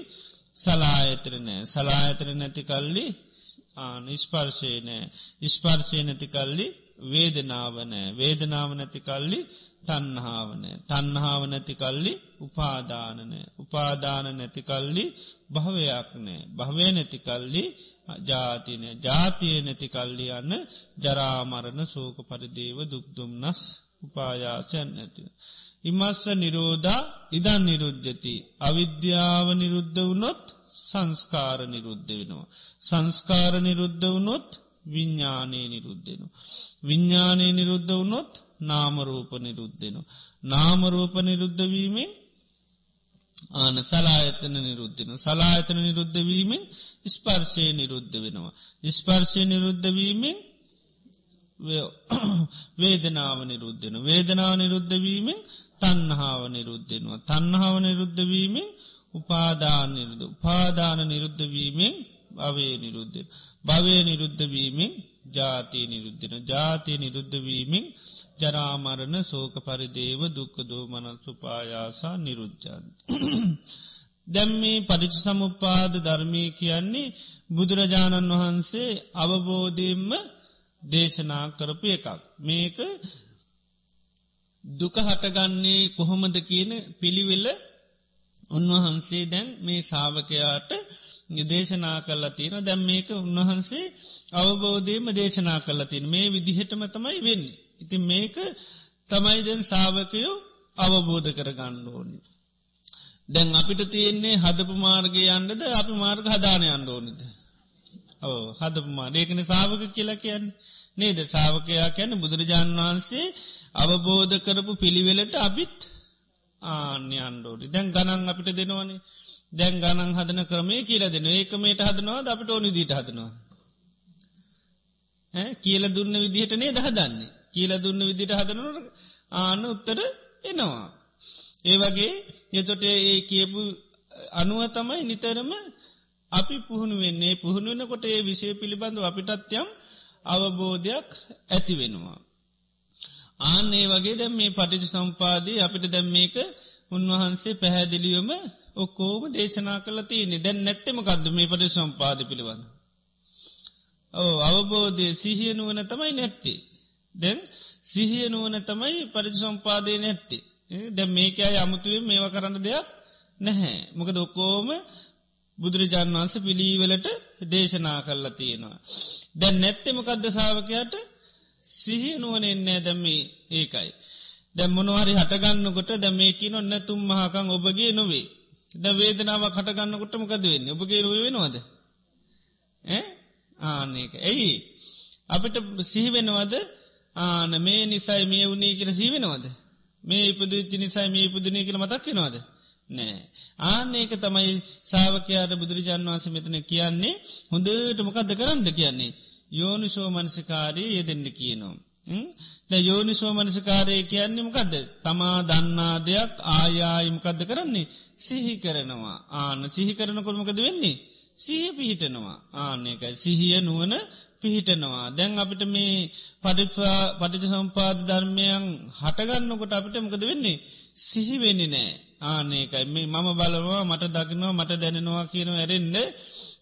සලායතරනෑ සලායතර නැති කල්ලි නිස්පර්ශයනෑ ඉස්පර්ශය නැති කල්ලි වේදනාවනෑ වේදනාව නැති කල්ලි තන්හාාවනෑ තන්හාාව නැති කල්ලි උපාදානනෑ උපාදාන නැති කල්ලි භවයක් නෑ. භවය නැති කල්ලි ජාතිනය ජාතිය නැති කල්ලි යන්න ජරාමරණ සෝක පරිදේව දුක්දුම්න්නස් උපායාසයන් නැතිව. ඉමස්ස නිරෝධා ඉදන් නිරුද්ධති. අවිද්‍යාව නිරුද්ධ වුනොත් සංස්කාර නිරුද්ධ වෙනවා. සංස්කාර නිරුද්ධ වුනොත් විඤ්ඥානයේ නිරුද්ධෙනු. විඤ්ඥානය නිරුද්ධ වුනොත් නාමරූප නිරුද්ධෙනු. නාමරූප නිරුද්ධවීමෙන් ආන සලායතන නිරුද්ධන. සලායතන නිරුද්ධවීමෙන් ස්පර්ශය නිරුද්ධ වෙනවා. ස්පර්ශය නිරුද්ධවීමෙන් වේදනාව නිරුද්ධන. වේදනාව නිරුද්ධවීමෙන් තන්නහාාව නිරුද්ධෙනවා. තන්නහාාව නිරුද්ධවීමෙන් උපාදාන නිරුද්ධ උපාදාන නිරුද්ධවීමෙන් භවේ නිරුද්ධ. භවය නිරුද්ධවීමෙන් ජාතිය නිරුද්ධන. ජාතිය නිරුද්ධවීමෙන් ජරාමරණ සෝක පරිදේව දුක්කදෝ මනසුපායාසා නිරුද්ධන්ති. දැම් මේ පරිච සමුපාද ධර්මය කියන්නේ බුදුරජාණන් වහන්සේ අවබෝධයෙන්ම දේශනා කරපු එකක්. මේක දුක හටගන්නේ කොහොමද කියන පිළිවෙල උන්වහන්සේ දැන් මේ සාාවකයාට දේශනා කල්ලා තියෙන දැම් මේක උන්වහන්සේ අවබෝධයම දේශනා කල්ලා තින් මේ විදිහටම තමයි වෙන්න. ඉති මේක තමයි දැන් සාාවකයෝ අවබෝධ කරගන්න ඕනි. දැන් අපිට තියෙන්නේ හදපු මාර්ගය යන්නද අපි මාර්ග හදානය අන්න ඕනිද. ඕ හදපුමා ඒකන සාාවක කියලා කියන්න නේද සාාවකයා කියන්න බුදුරජාණන් වහන්සේ අවබෝධ කරපු පිළිවෙලට අපිත් ආන්‍ය අන්ඩෝඩි දැන් ගණන් අපිට දෙනවනේ. දැන් ගණන් හදන ක්‍රමේ කියලා දෙන ඒකමට හදනවා අපට ඕනි දීට හදනවා. කියල දුන්න විදිහට නේ දහදන්නේ කියල දුන්න විදිට හදනට ආන උත්තර එනවා. ඒ වගේ එතොට ඒ කියපු අනුව තමයි නිතරම අපි පුහුණු වෙන්නේ. පුහුණු වෙනකොට ඒ විෂය පිළිබඳව අපිටත් යම් අවබෝධයක් ඇති වෙනවා. ආනේ වගේ දැම් මේ පටිච සම්පාදී අපිට දැම් මේක උන්වහන්සේ පැහැදිලියම ඔක්කෝම දේශනා කල තියන්නේ දැන් නැත්තම කක්ද මේ පටි සම්පාද පිළිබඳ. ඕ අවබෝධය සිහිය නුවන තමයි නැත්තේ. දැන් සිහිය නුවන තමයි පරිච සම්පාදය නැත්තේ. දැ මේක අය අමුතුවෙන් මේවා කරන්න දෙයක් නැහැ. මොකද ඔක්කෝම බුදුරජාන් වන්ස පිළීවලට දේශනා කරලා තියෙනවා. දැන් නැත්තෙමකක්ද සාාවකයට සිහිය නුවන එන්නෑ දැම්මි ඒකයි. දැ මොනවාරි හටගන්නකොට ද මේකි නොන්න තුම් මහකං ඔබගේ නොවේ ද වේදනාව කටගන්නකොට මොකද වෙන්න? ඔබගේ රුව වෙනවාද? ආනක ඇයි අපිට සිහිවෙනවද ආන මේ නිසයි මේ වුණේ කියල සීවෙනවද මේ ඉපදච්චි නිසයි මේ ඉපදනය කියල මතක්කෙනවාද නෑ. ආන ඒක තමයි සාාවකයාට බුදුරජාන් වන්ස මෙතන කියන්නේ. හොඳට මොකක්ද කරන්න කියන්නේ? යෝනිසෝ මනසිකාරී යෙදෙන්ට කියනවා. ද යෝනිසෝ මනසිකාරය කියන්නේ මොකක්ද තමා දන්නා දෙයක් ආයායිමකක්ද කරන්නේ? සිහි කරනවා. ආන සිහි කරන කොළමකද වෙන්නේ? සිහ පිහිටනවා. ආනකයි සිහිය නුවන පිහිටනවා. දැන් අපිට මේ පටිපා පටිච සම්පාද ධර්මයන් හටගන්නකොට අපිට මකද වෙන්නේ? සිහිවෙන්නේ නෑ ආනකයි මේ මම බලවා මට දකිනවා මට දැනෙනවා කියන ඇරෙන්ඩ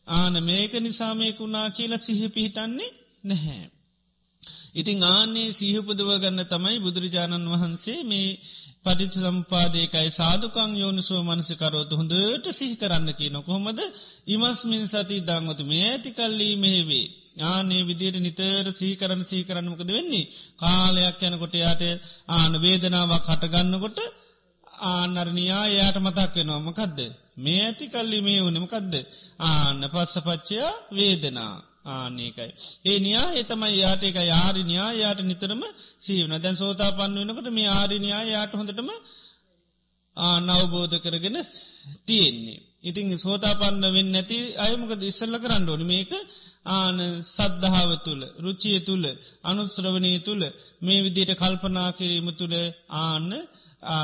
ආන මේක නිසාමයකුණා කියලා සිහ පිහිටන්නේ නැහැ. ඉතිං ආනේ සීහපුදුව ගන්න තමයි බුදුරජාණන් වහන්සේ මේ පටිච සම්පාදයකයි සාධකං යෝනිසුව මනසිකරෝතු හොඳට සිහි කරන්න කිය නොකොහොමද ඉමස්මින් සති දංගොතු මේ ඇතිකල්ලී මෙහෙවේ. ආනේ විදියට නිතර සීකරන්න සීකරන්නමකද වෙන්නේ කාලයක් යනකොට යාට ආන වේදනාවක් හටගන්නකොට ආනර්ණයා යායට මතක් වෙනවා මකදද මේ ඇති කල්ලි මේ වනමකදද ආන්න පස්ස පච්චයා වේදනා ආනකයි. ඒ නියා එතමයි යාට එක යාරිනියා යායට නිතරම සීවන. දැන් සෝතා පන්න වෙනකට මේ ආරිනියා යායට හොඳටම ආනවබෝධ කරගෙන තියෙන්නේ. ඉතින් සෝතා පන්න වෙන්න නැති අයමකද ඉස්සල්ල කරන්න ඕනි? මේක ආන සද්ධාව තුළ රුචිය තුළ අනුස්්‍රවනය තුළ මේ විදියට කල්පනා කිරීම තුළ ආන්න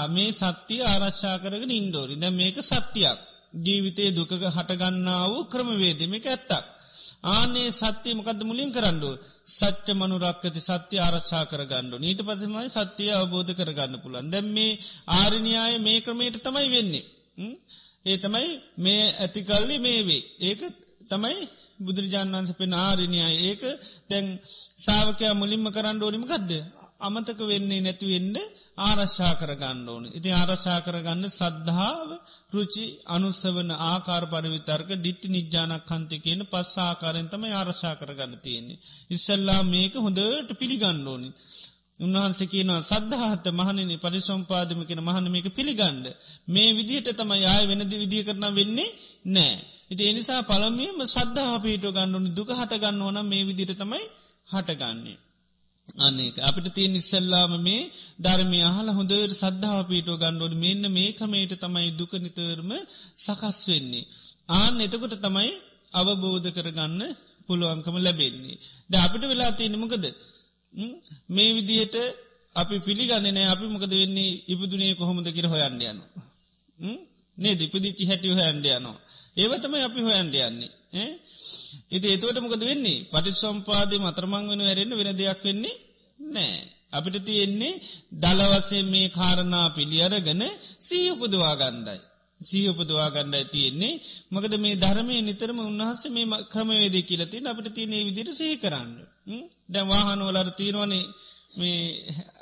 මේ සත්‍යය ආරශ්ා කරගෙන ඉන්දෝරි ද මේක සත්‍යයක්. ජීවිතේ දුකක හටගන්නා වූ ක්‍රමවේදම එක ඇත්තක්. ආනේ සත්‍යය මොකද මුලින් කරන්නඩු සච්ච මනුරක්කති සත්‍ය ආරශ්ා කරගන්නඩු නීට පසමයි සත්‍යය අවබෝධ කරගන්න පුළන් දැම් මේ ආරණයාය මේ ක්‍රමයට තමයි වෙන්නේ. ඒ තමයි මේ ඇතිකල්ලි මේවේ ඒක තමයි බුදුරජාන් වන්ස පෙන ආරණයාය ඒක තැන් සාාවකයා මුලින්ම කරන්න ඕනිම ගදද අමතක වෙන්නේ නැතිවෙන්න ආරශ්ා කරගන්න ඕන. ඉති ආරශා කරගන්න සද්ධාව රුචි අනුස්සවන ආකාර පරිවිතර්ක ඩිට්ටි නිජ්ජානක් කන්ති කියන පස් ආකාරෙන්තම ආරශා කරගන්න තියෙන්නේ. ඉස්සල්ලා මේක හොඳට පිළිගන්න ඕනි. උන්වහන්සේ කියනවා සද්ධහත මහනනි පරිසම්පාදම කියෙන මහන මේක පිළිගණ්ඩ. මේ විදිහට තම යාය වෙනදි විදිහ කරන වෙන්නේ නෑ. ඉති එනිසා පළමීම සද්ධහා පිහිට ගන්නනු දුක හට ගන්න ඕන මේ විදිට තමයි හටගන්නේ. අනක. අපිට තිය නිස්සල්ලාම මේ ධර්මය අහල හොඳර සද්ධාව පීටෝ ගණ්ඩෝඩ මෙන්න මේ කමේට තමයි දුක නිතරම සකස් වෙන්නේ. ආන එතකොට තමයි අවබෝධ කරගන්න පුළුවන්කම ලැබෙන්නේ. ද අපිට වෙලා තියෙනමකද මේ විදියට අපි පිළිගන්නේ නෑ අපි මොකද වෙන්නේ? ඉපදුනේ කොහොමද කියර හොයන්න යන. නේ දිපදිච්චි හැටිය හොයන්ඩ යනවා. ඒවතමයි අපි හොයන්ඩ යන්නේ. ඉති ඒතුවට මොකද වෙන්නේ පටි සම්පාදය මතරමං වෙන ඇරෙන්න්න වෙන දෙයක් වෙන්නේ නෑ. අපිට තියෙන්නේ දලවසේ මේ කාරණා පිළි අරගන සීහපුදවා ගණ්ඩයි. සීහපදවා ගණ්ඩයි තියෙන්නේ මකද මේ ධර්මය නිතරම උන්වහස මේ ක්‍රමවේද කියලති අපට තියනේ විදිර සහි කරන්න. දැ වාහනුවලර තියෙනවනේ මේ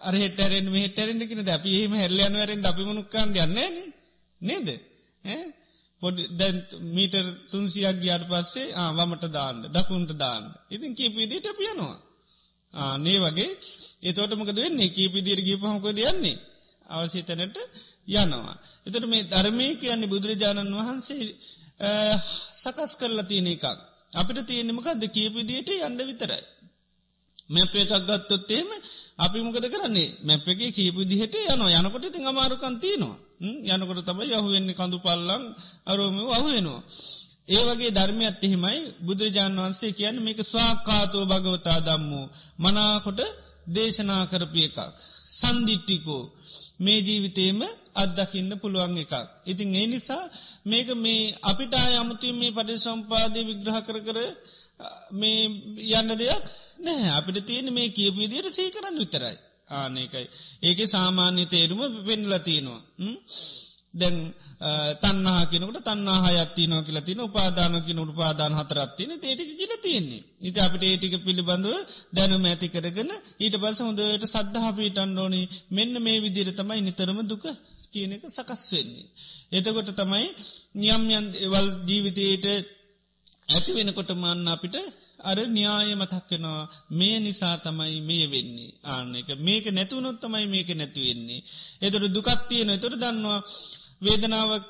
අරහෙටරෙන් මෙහටරෙන්ට කියෙන අපි ඒම හැල්ලයන්වරෙන් අපි මුණුක්කාන්ඩ යන්නේ නේද? පොඩි දැන් මීටර් තුන්සියක් ගියාට පස්සේ වමට දාන්න දකුන්ට දාන්න. ඉතින් කීපවිදිට පියනවා. ආනේ වගේ එතෝට මොකද වෙන්නේ කීපිදිර ගිපහමකොද යන්නේ. අවසි තැනට යනවා. එතට මේ ධර්මය කියන්නේ බුදුරජාණන් වහන්සේ සකස් කරලා තියෙන එකක්. අපිට තියෙනෙමකක්ද කීපිදියට යන්න විතරයි. මැප එකක් ගත්තොත්තේම අපි මොකද කරන්නේ මැප එක කීපිදිහට යනවා යනකොට ඉතින් අමාරුකන්තියනවා. යනකොට තම යහුවෙන්නේ කඳු පල්ලං අරෝම අහුවෙනවා. ඒ වගේ ධර්මයත් එහෙමයි බුදුරජාණන් වහන්සේ කියන්න මේක ස්වාකාතෝ භගවතා දම්මෝ මනාකොට දේශනා කරපිය එකක්. සන්දිිට්ටිකෝ මේ ජීවිතේම අත්දකින්න පුළුවන් එකක්. ඉතින් ඒ නිසා මේක මේ අපිට අයමුතුන් මේ පටි සම්පාදය විග්‍රහ කර කර මේ යන්න දෙයක් නෑ අපිට තියෙන මේ කියපු විදියට සී කරන්න විතරයි. ආනකයි. ඒක සාමාන්‍ය තේරුම පෙන්ලතිනවා. දැන් තන්නා කිනකට තන්නා හයත්තිනෝ කියල තින උපාදානකින උපාදාන හතරත්තින ඒටික කියල තියෙන්නේ. ඉති අපිට ඒටික පිළිබඳව දැනුම ඇති කරගෙන ඊට පස හොඳට සද්ධහපීටන් ඕනි මෙන්න මේ විදිර තමයි නිතරම දුක කියන එක සකස් වෙන්නේ. එතකොට තමයි නියම් යන් වල් ජීවිතයට ඇති වෙනකොට මන්න අපිට අර න්‍යාය මතක්කෙනවා මේ නිසා තමයි මේ වෙන්නේ ආන්න එක මේක නැතුවනොත් තමයි මේක නැතිවෙන්නේ. එතොට දුකත්තියන එතොට දන්නවා වේදනාවක්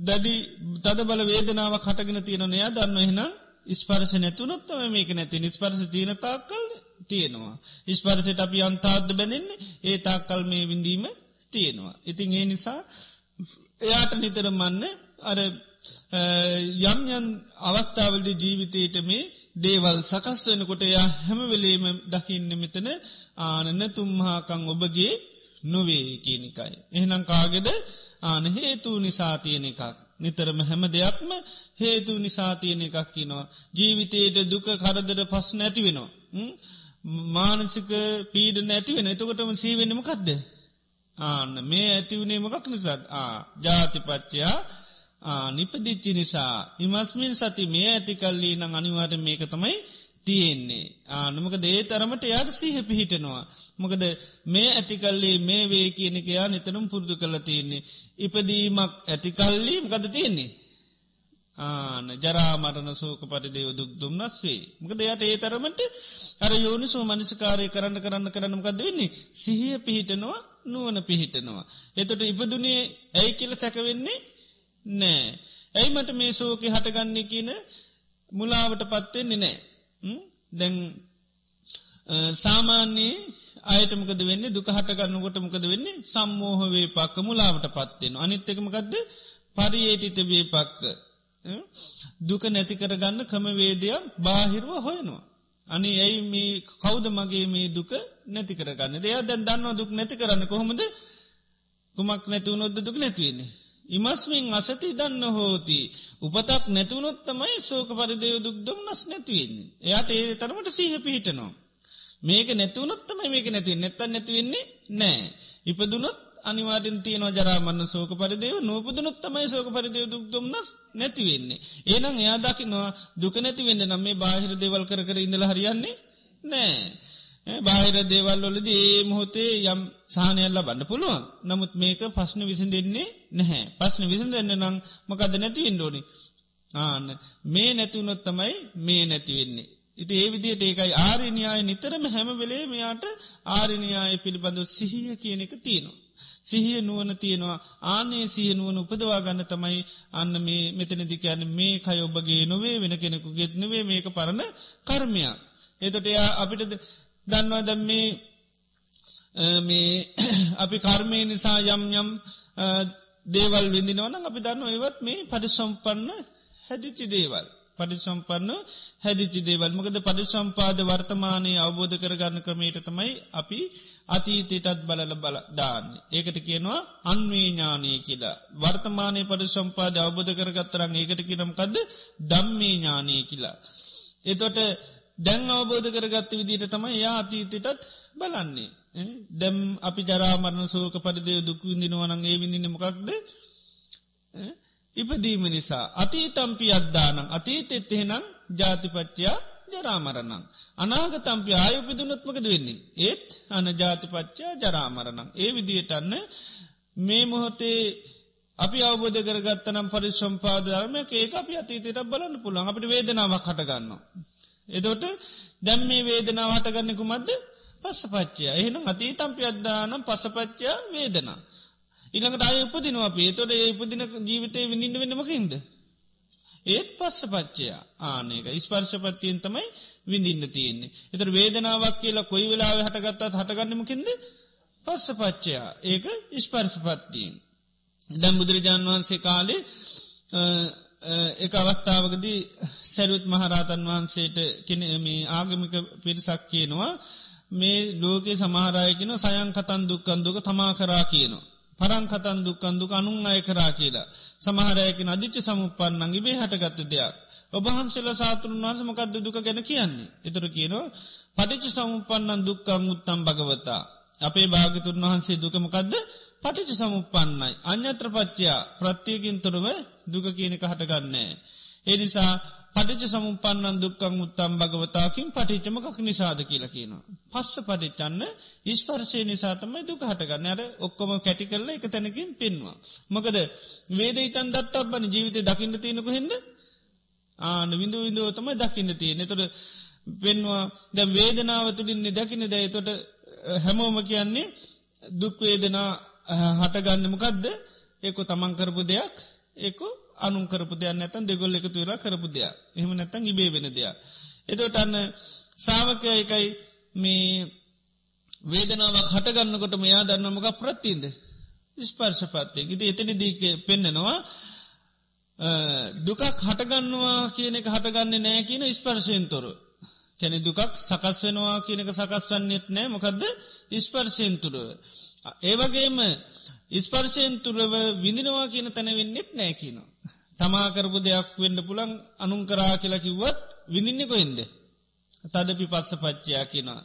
දැඩි තද බල වේදනාව කටගෙන තියෙන එයා දන්න එහෙනම් ස්පර්ශ නැතුනොත්තම මේක නැති නිස්පර්ශ තියනතාක් කල් තියෙනවා. ඉස්පර්සට අපි අන්තාද්ද බැඳෙන්නේ ඒ තාක්කල් මේ විඳීම තියෙනවා. ඉතින් ඒ නිසා එයාට නිතර මන්න අර යම් යන් අවස්ථාවලද ජීවිතයට මේ දේවල් සකස් වෙනකොට යා හැමවෙලේම දකින්න මෙතන ආනන තුම්හාකං ඔබගේ නොවේ කියනිකයි. එහෙනම් කාගෙද ආන හේතු නිසා තියෙන එකක්. නිතරම හැම දෙයක්ම හේතු නිසා තියෙන එකක් කිනවා. ජීවිතයට දුක කරදර පස් නැති වෙනවා. මානසික පීඩ නැතිවෙන එතකොටම සීවෙනම කක්ද. ආන්න මේ ඇතිවුණේ මොකක් නිසාත් ආ ජාතිපච්චයා නිපදිච්චි නිසා ඉමස්මින් සති මේ ඇතිකල්ලී නං අනිවාට මේක තමයි තියෙන්නේ ආනමක දේ තරමට යාට සීහ පිහිටනවා. මොකද මේ ඇතිකල්ලේ මේ වේ කියනකයා නිතරම් පුරදු කළ තියෙන්නේ. ඉපදීමක් ඇතිකල්ලී මකද තියෙන්නේ. ආන ජරාමරණ සෝක පරිදේව දුක් දුම්න්නස් වේ. මකද යට ඒ තරමට අර යෝනිසෝ මනිස්කාරය කරන්න කරන්න කරන්නමකද වෙන්නේ. සිහිය පිහිටනවා නුවන පිහිටනවා. එතට ඉපදුනේ ඇයි කියල සැකවෙන්නේ නෑ. ඇයි මට මේ සෝක හටගන්නේ කියන මුලාවට පත්වෙන්නේ නෑ. දැන් සාමාන්‍යයේ අයටමකද වෙන්න? දුක හටගන්නකොට මොකද වෙන්නේ? සම්මෝහවේ පක්ක මුලාවට පත්වෙන අනිත්තකමකක්ද පරියේටිත වේ පක්ක දුක නැති කරගන්න ක්‍රමවේදයක් බාහිරුව හොයනවා. අනි ඇයි මේ කෞද මගේ මේ දුක නැති කරගන්න? දෙය දැන් දන්නවා දුක් නැති කරන්න කොහොමද? කුමක් නැතිවුණොද්ද දුක් නැතිවන්නේ. ඉමස්මින් අසති දන්න හෝති උපතක් නැතිවුණොත්තමයි සෝක පරිදයව දුක් දුම් නස් නැතිවන්නේ. එයට ඒ තරමට සීහ පිහිටනවා. මේක නැතිවුණොත්තම මේක නැති නැත්තන් නැතිවෙන්නේ නෑ. ඉපදුනොත් අනිවාරෙන් තියනවා ජරාමන්න සෝක පරිදේව නූපදනුත් තමයි සෝක පරිදේව දුක් දුම්න්නස් නැතිවෙන්නේ. ඒනම් එයා දකිනවා දුක නැතිවෙන්න නම් මේ බාහිර දෙවල් කර කර ඉඳල හරියන්නේ නෑ. බාහිර දේවල් වලද ඒ මොහොතේ යම් සාහනයල්ල බන්න පුළුවන්. නමුත් මේක පස්්න විසින් දෙන්නේ නැහැ. පස්්න විසින් දෙන්න නම් මකද නැතිවෙන්න ඕනි? ආන්න මේ නැතිවුණොත් තමයි මේ නැතිවෙන්නේ ඉති ඒ විදියට ඒකයි ආරණයාය නිතරම හැම වෙලේ මෙයාට ආරණයාය පිළිබඳව සිහිය කියන එක තියෙනවා. සිහිය නුවන තියෙනවා. ආනේ සිහ නුවන උපදවා ගන්න තමයි අන්න මේ මෙතනදි කියන්න මේ කය ඔබගේ නොවේ වෙන කෙනෙකු ගෙත්නවේ මේක පරණ කර්මයක්. එතොට එයා අපිට දන්නවා දැම් මේ මේ අපි කර්මය නිසා යම් යම් දේවල් විඳිනවන අපි දන්න ඒවත් මේ පරිසම්පන්න හැදිච්චි දේවල්. පරිසම්පන්න හැදිචි දේවල් මකද පරිසම්පාද වර්තමානය අවබෝධ කරගන්න ක්‍රමයට තමයි අපි අතීතයටත් බලල බල දාන්න. ඒකට කියනවා අන්වේඥානය කියලා. වර්තමානය පරිසම්පාද අවබෝධ කරගත්තරන් ඒකට කියනම්කද දම්මේ ඥානය කියලා. එතොට දැන් අවබෝධ කරගත්ත විදිට තමයි යා අතීතයටත් බලන්නේ. දැම් අපි ජරාමරණ සෝක පරිදය දුක්විඳිනවනන් ඒ විඳින්න මොකක්ද ඉපදීම නිසා අතීතම්පි අද්දානං අතීතෙත් එහෙනම් ජාතිපච්චයා ජරාමරණං. අනාගතම්පි ආයුපිදුනොත්මකද වෙන්නේ. ඒත් අන ජාතිපච්චා ජරාමරණං. ඒ විදියටන්න මේ මොහොතේ අපි අවබෝධ කරගත්තනම් පරිසම්පාද ධර්මයක් ඒක අපි අතීතයට බලන්න පුළුවන් අපිට වේදනාවක් හටගන්න. එදොට දැම් මේ වේදනාව හටගන්නෙකු මද්ද පස්සපච්චය එහෙනම් අතීතම්පි අද්දානම් පසපච්චා වේදනා. ඉළඟට අය උපදිනවා අපේ තොට ඒ උපදින ජීවිතය විඳින්න වෙන්නමකින්ද. ඒත් පස්ස පච්චයා ආනක ස්පර්ශපත්තියෙන් තමයි විඳින්න තියෙන්නේ. එතර වේදනාවක් කියලා කොයි වෙලාව හටගත්තත් හටගන්නමකින්ද පස්ස පච්චයා ඒක ස්පර්ශපත්තියෙන්. දැම් බුදුරජාණන් වහන්සේ කාලේ එක අවස්ථාවකදී සැරුත් මහරාතන් වහන්සේට කෙනම ආගමික පිරිසක් කියනවා මේ ලෝකේ සමහරයකන සයන් කතන් දුක්කන්දුක තමා කරා කියනවා. පරංකතන් දුක්කන්දුක අනුන් අය කරා කියලා. සමහරයක අධිච්ච සමුපන්නන්ගේ බේ හටගත්ත දෙයක්. ඔබහන්සේල සාතුරුන් වහන්ස මකක්ද දුක ගැන කියන්නේ. එතර කියනවා පටිච සමුපන්නන් දුක්කං උත්තම් භගවතා. අපේ භාගතුන් වහන්සේ දුකමකක්ද පටිච සමුපන්නයි. අන්‍යත්‍රපච්චයා ප්‍රත්්‍යයකින් තොරව දුක කියනක හටගන්නේ. එනිසා පටිච සමුපන්නන් දුක්කං උත්තම් භගවතාකින් පටිචමකක් නිසාද කියලා කියනවා. පස්ස පටිච්චන්න ඉස්පර්ශය නිසාතමයි දුක හටගන්න අර ඔක්කොම කැටි කරල එක තැනකින් පෙන්වා. මොකද වේද ඉතන් දට්ටක් බන ජීවිතය දකින්න තියෙනක හෙද ආන විඳු විඳෝ තමයි දකින්න තියෙන තොට පෙන්වා ද වේදනාව තුළින් නිදකින දැයි තොට හැමෝම කියන්නේ දුක්වේදනා හටගන්නමකක්ද ඒකු තමන් කරපු දෙයක් ඒකු අනුන් කරපු දෙයක් නැතන් දෙගොල් එකතු වෙලා කරපු දෙයක්. එහෙම නැත්තන් ඉබේ වෙන දෙයක්. එතොට අන්න සාාවකය එකයි මේ වේදනාවක් හටගන්නකොට මෙයා දන්නමක ප්‍රත්තිීන්ද ස්පර්ශපත්තය. ඉති එතනි දීක පෙන්න්නනවා දුකක් හටගන්නවා කියන එක හටගන්න නෑ කියන ස්පර්ශයෙන් තොරු. කැනෙ දුකක් සකස් වෙනවා කියනක සකස් වන්නෙත් නෑ මොකක්ද ස්පර්ශයෙන් තුරුව. ඒවගේම ඉස්පර්ශයෙන් තුරව විඳිනවා කියන තැන වෙන්නෙත් නෑ කියනවා. තමාකරපු දෙයක් වෙන්න පුළන් අනුන් කරා කියලා කිව්වත් විඳින්න කොහෙන්ද. තදපි පස්ස පච්චයා කියනවා.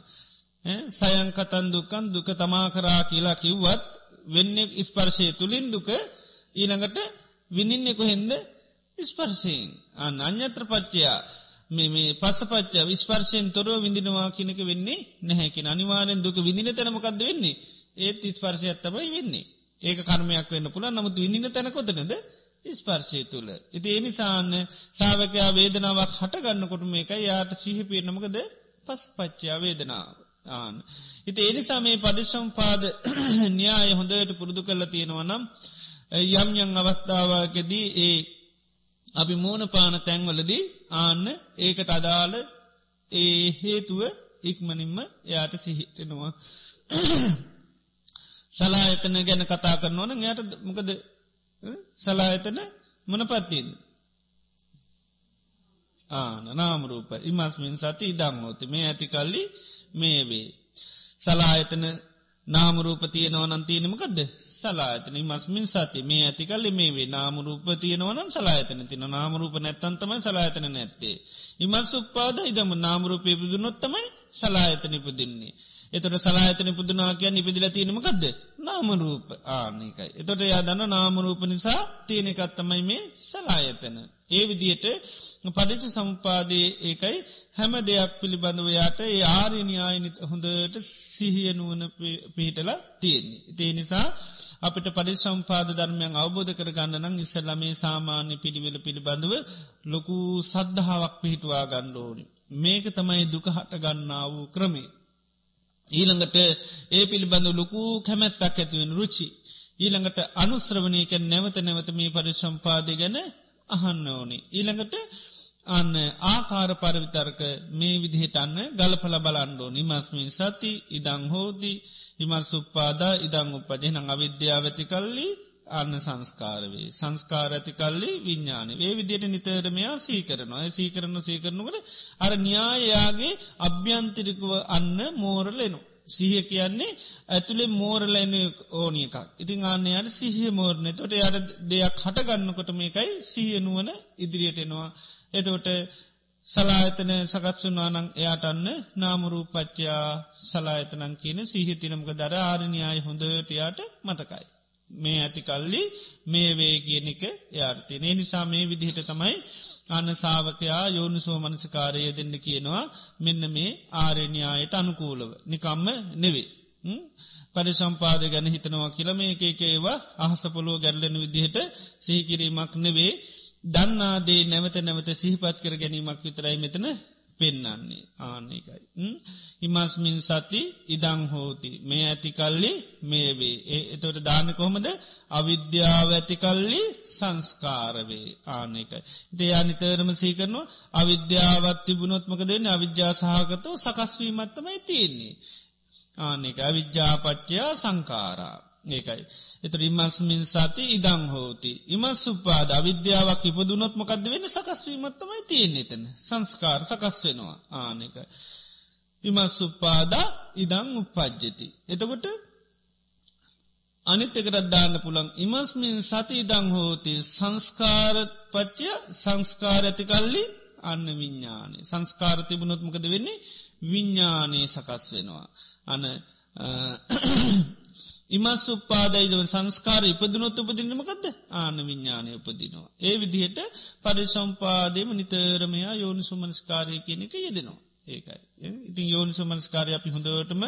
සයන් කතන් දුකන් දුක තමා කරා කියලා කිව්වත් වෙන්න ඉස්පර්ශය තුළින් දුක ඊළඟට විනින්නෙ කොහෙන්ද ස්පර්ශයෙන් අන්න අන්‍යත්‍ර පච්චයා මේ මේ පසපච්චා විස්පර්ශයෙන් තොරව විඳිනවා කියනක වෙන්නේ නැහැකින අනිවාරෙන් දුක විදින තැනමකක්ද වෙන්නේ ඒත් ඉස්පර්ශය ඇත්තබයි වෙන්නේ ඒක කර්මයක් වෙන්න පුළ නමුත් විඳින තැනකොතනද ස්පර්ශය තුළ. ඉති එනිසාන්න සාාවකයා වේදනාවක් හටගන්නකොටම එක යාට සිහිපිරනමකද පස් පච්චා වේදනාව. ආන. ඉති එනිසා මේ පඩිසම්පාද න්‍යාය හොඳට පුරුදු කරල තියෙනවා නම් යම් යම් අවස්ථාවකදී ඒ අපි මෝන පාන තැන්වලදී ආන්න ඒකට අදාළ ඒ හේතුව ඉක්මනින්ම එයාට සිහිටෙනවා. සලායතන ගැන කතා කරනවන යට මොකද සලායතන මන පත්තින්. ආන නාමරූප ඉමස්මින් සති ඉදංහෝත මේ ඇති කල්ලි මේ වේ. සලායතන නාමරූපතිය නවනන් තියනමකද සලාතන මස්මින් සති. මේ ඇතිකල්ල මේ වේ. නාමරූපතිය නවනන් සලාතන තින නාමරූප නැත්තන්තම සලාතන නැත්තේ. ඉමස් උපාද ඉදම නාමරූපය පුදුනොත්තමයි සලායතනිපදින්නේ. එතොට සලාතන පුදුනාකයන් නිපදිල තියෙනමකක්ද නාමරූප ආනිකයි. එතොට යාදන්න නාමරූප නිසා තියෙනෙකත්තමයි මේ සලායතන. ඒ විදියට පඩිච සම්පාදයේ ඒකයි හැම දෙයක් පිළිබඳව යාට ඒ ආරණ්‍යයාය හොඳට සිහියනුවන පිහිටල තියෙන්නේ. ඒ නිසා අපිට පඩි සම්පාද ධර්මයන් අවබෝධ කර ගන්නනම් ඉස්සල්ලමේ සාමාන්‍ය පිළිවෙල පිළිබඳව ලොකු සද්ධාවක් පිහිටවා ගණ්ඩෝනි. මේක තමයි දුක හට ගන්නා වූ ක්‍රමේ. ඊළඟට ඒ පිළිබඳ ලොකු කැමැත්තක් ඇතිවෙන රුචි. ඊළඟට අනුශ්‍රවනයක නැවත නැවත මේ පරිසම්පාදය ගැන අහන්න ඕනි. ඊළඟට අන්න ආකාර පරවිතර්ක මේ විදිහට අන්න ගලපල බලන්ඩෝ නිමස්මින් සති ඉදං හෝදී හිමස් උපාදා ඉදං උපජහන අවිද්‍යාවති කල්ලි අන්න සංස්කාරවේ සංස්කාර ඇති කල්ලි විඤ්ඥාන ඒ විදියට නිතරමයා සීකරනවා සීකරනු සීකරනුකට අර න්‍යායයාගේ අභ්‍යන්තිරිකුව අන්න මෝරලෙනු. සිහිය කියන්නේ ඇතුළේ මෝරලැන ඕනිය එකක්. ඉතින් ආන්නයාට සිහිය මෝරණය තොට යට දෙයක් හටගන්නකොට මේකයි සිහියනුවන ඉදිරියට එනවා. එතකොට සලායතන සකත්සුනානං එයාටන්න නාමරූපච්චයා සලායතනං කියන සිහිතිනමක දර ආරණයාය හොඳටයාට මතකයි. මේ ඇතිකල්ලි මේ වේ කියන එක යාර්ථය. ඒ නිසා මේ විදිහට තමයි අන්න සාාවකයා යෝනිසෝ මනසකාරය දෙන්න කියනවා මෙන්න මේ ආරණ්‍යයට අනුකූලව. නිකම්ම නෙවේ. පරිසම්පාද ගැන හිතනවා කියලම එක එක ඒවා අහසපොලෝ ගැල්ලෙන විදිහට සිහිකිරීමක් නෙවේ දන්නාදේ නැවත නැවත සිහිපත් කර ගැනීමක් විතරයි මෙතන පෙන්නන්නේ ආනකයි. ඉමස්මින් සති ඉදං හෝති මේ ඇතිකල්ලි මේ වේ එතොට දාන කොහොමද අවිද්‍යාව ඇතිකල්ලි සංස්කාරවේ ආනකයි. දේ අනිතරම සීකරනවා අවිද්‍යාවත් තිබුණොත්මක දෙන්න අවිද්‍යා සහගතව සකස්වීමත්තමයි තියෙන්නේ. ආනෙක අවිද්‍යාපච්චයා සංකාරා. ඒකයි. එතර ඉමස්මින් සති ඉදං හෝති. ඉමස් උපාද අවිද්‍යාවක් ඉපදුනොත් මොකක්ද වෙන්න සකස්වීමත්තමයි තියෙන් එතන. සංස්කාර සකස් වෙනවා ආනක. ඉමස් උපාදා ඉදං උපද්ජති. එතකොට අනිත්‍යකරත් දාන්න පුළන් ඉමස්මින් සති ඉදං හෝති සංස්කාර පච්චය සංස්කාර ඇතිකල්ලි අන්න විඤ්ඥානේ. සංස්කාර තිබුණොත් මොකද වෙන්නේ විඤ්ඥානයේ සකස් වෙනවා. අන ඉමස් උපාදයිදව සංස්කාර ඉපදනොත් උපදිනමකද ආන විඤ්ඥානය උපදිනවා. ඒ විදිහට පරිසම්පාදයම නිතරමයා යෝනිසු මනස්කාරය කියන එක යෙදෙනවා. ඒකයි. ඉතින් යෝනිසු මනස්කාරය අපි හොඳටම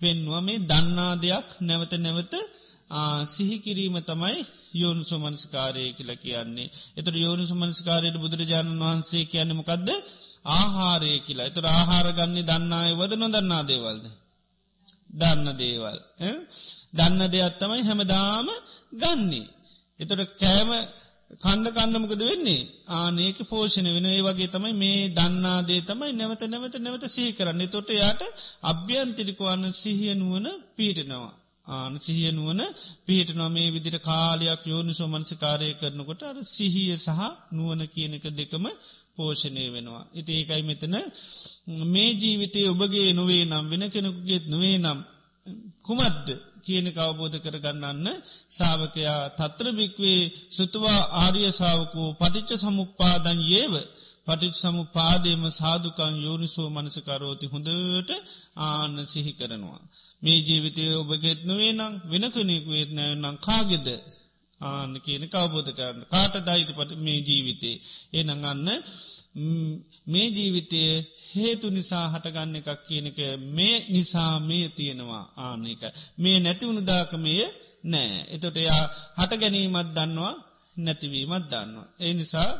පෙන්වා මේ දන්නා දෙයක් නැවත නැවත සිහිකිරීම තමයි යෝනු සුමන්ස්කාරය කියල කියන්නේ. එතර යෝනු සුමන්ස්කාරයට බුදුරජාණන් වහන්සේ කියන්නමකක්ද ආහාරය කියලා. එතර ආහාරගන්නේ දන්නාය වද නොදන්නා දේවල්ද. දන්න දේවල්. දන්න දෙයක් තමයි හැමදාම ගන්නේ. එතොට කෑම කණ්ඩ කන්නමකද වෙන්නේ ආනේක පෝෂණ වෙන ඒ වගේ තමයි මේ දන්නාදේ තමයි නැවත නැවත නැවත සිහි කරන්න තොට යාට අභ්‍යන්තිරිකවන්න සිහියනුවන පීටනවා. ආන සිහියනුවන පිහිට නොමේ විදිර කාලයක් යෝනු සෝමන්සකාරය කරනකොට අර සිහිය සහ නුවන කියනක දෙකම පෝෂණය වෙනවා. ඉති ඒකයි මෙතන මේ ජීවිතය ඔබගේ නොවේ නම් වෙන කෙනෙකුගේත් නොවේ නම් කුමද්ද කියන අවබෝධ කරගන්නන්න සාාවකයා තත්‍ර භික්වේ සුතුවා ආර්ය සාාවකෝ පටිච්ච සමුපාදන් ඒව පටිච් සමු පාදේම සාධකං යෝනිසෝ මනසකරෝති හොඳට ආන්න සිහි කරනවා. මේ ජීවිතය ඔබගෙත් නොවේ නම් වෙන කෙනෙකුේත් නෑ නම් කාගෙද ආන කියන කවබෝධ කරන්න කාට දයිත පට මේ ජීවිතේ ඒ නඟන්න මේ ජීවිතය හේතු නිසා හටගන්න එකක් කියනක මේ නිසා මේ තියෙනවා ආනක මේ නැතිවුණු දාකමය නෑ එතොට එයා හට ගැනීමත් දන්නවා නැතිවීමත් දන්නවා. ඒ නිසා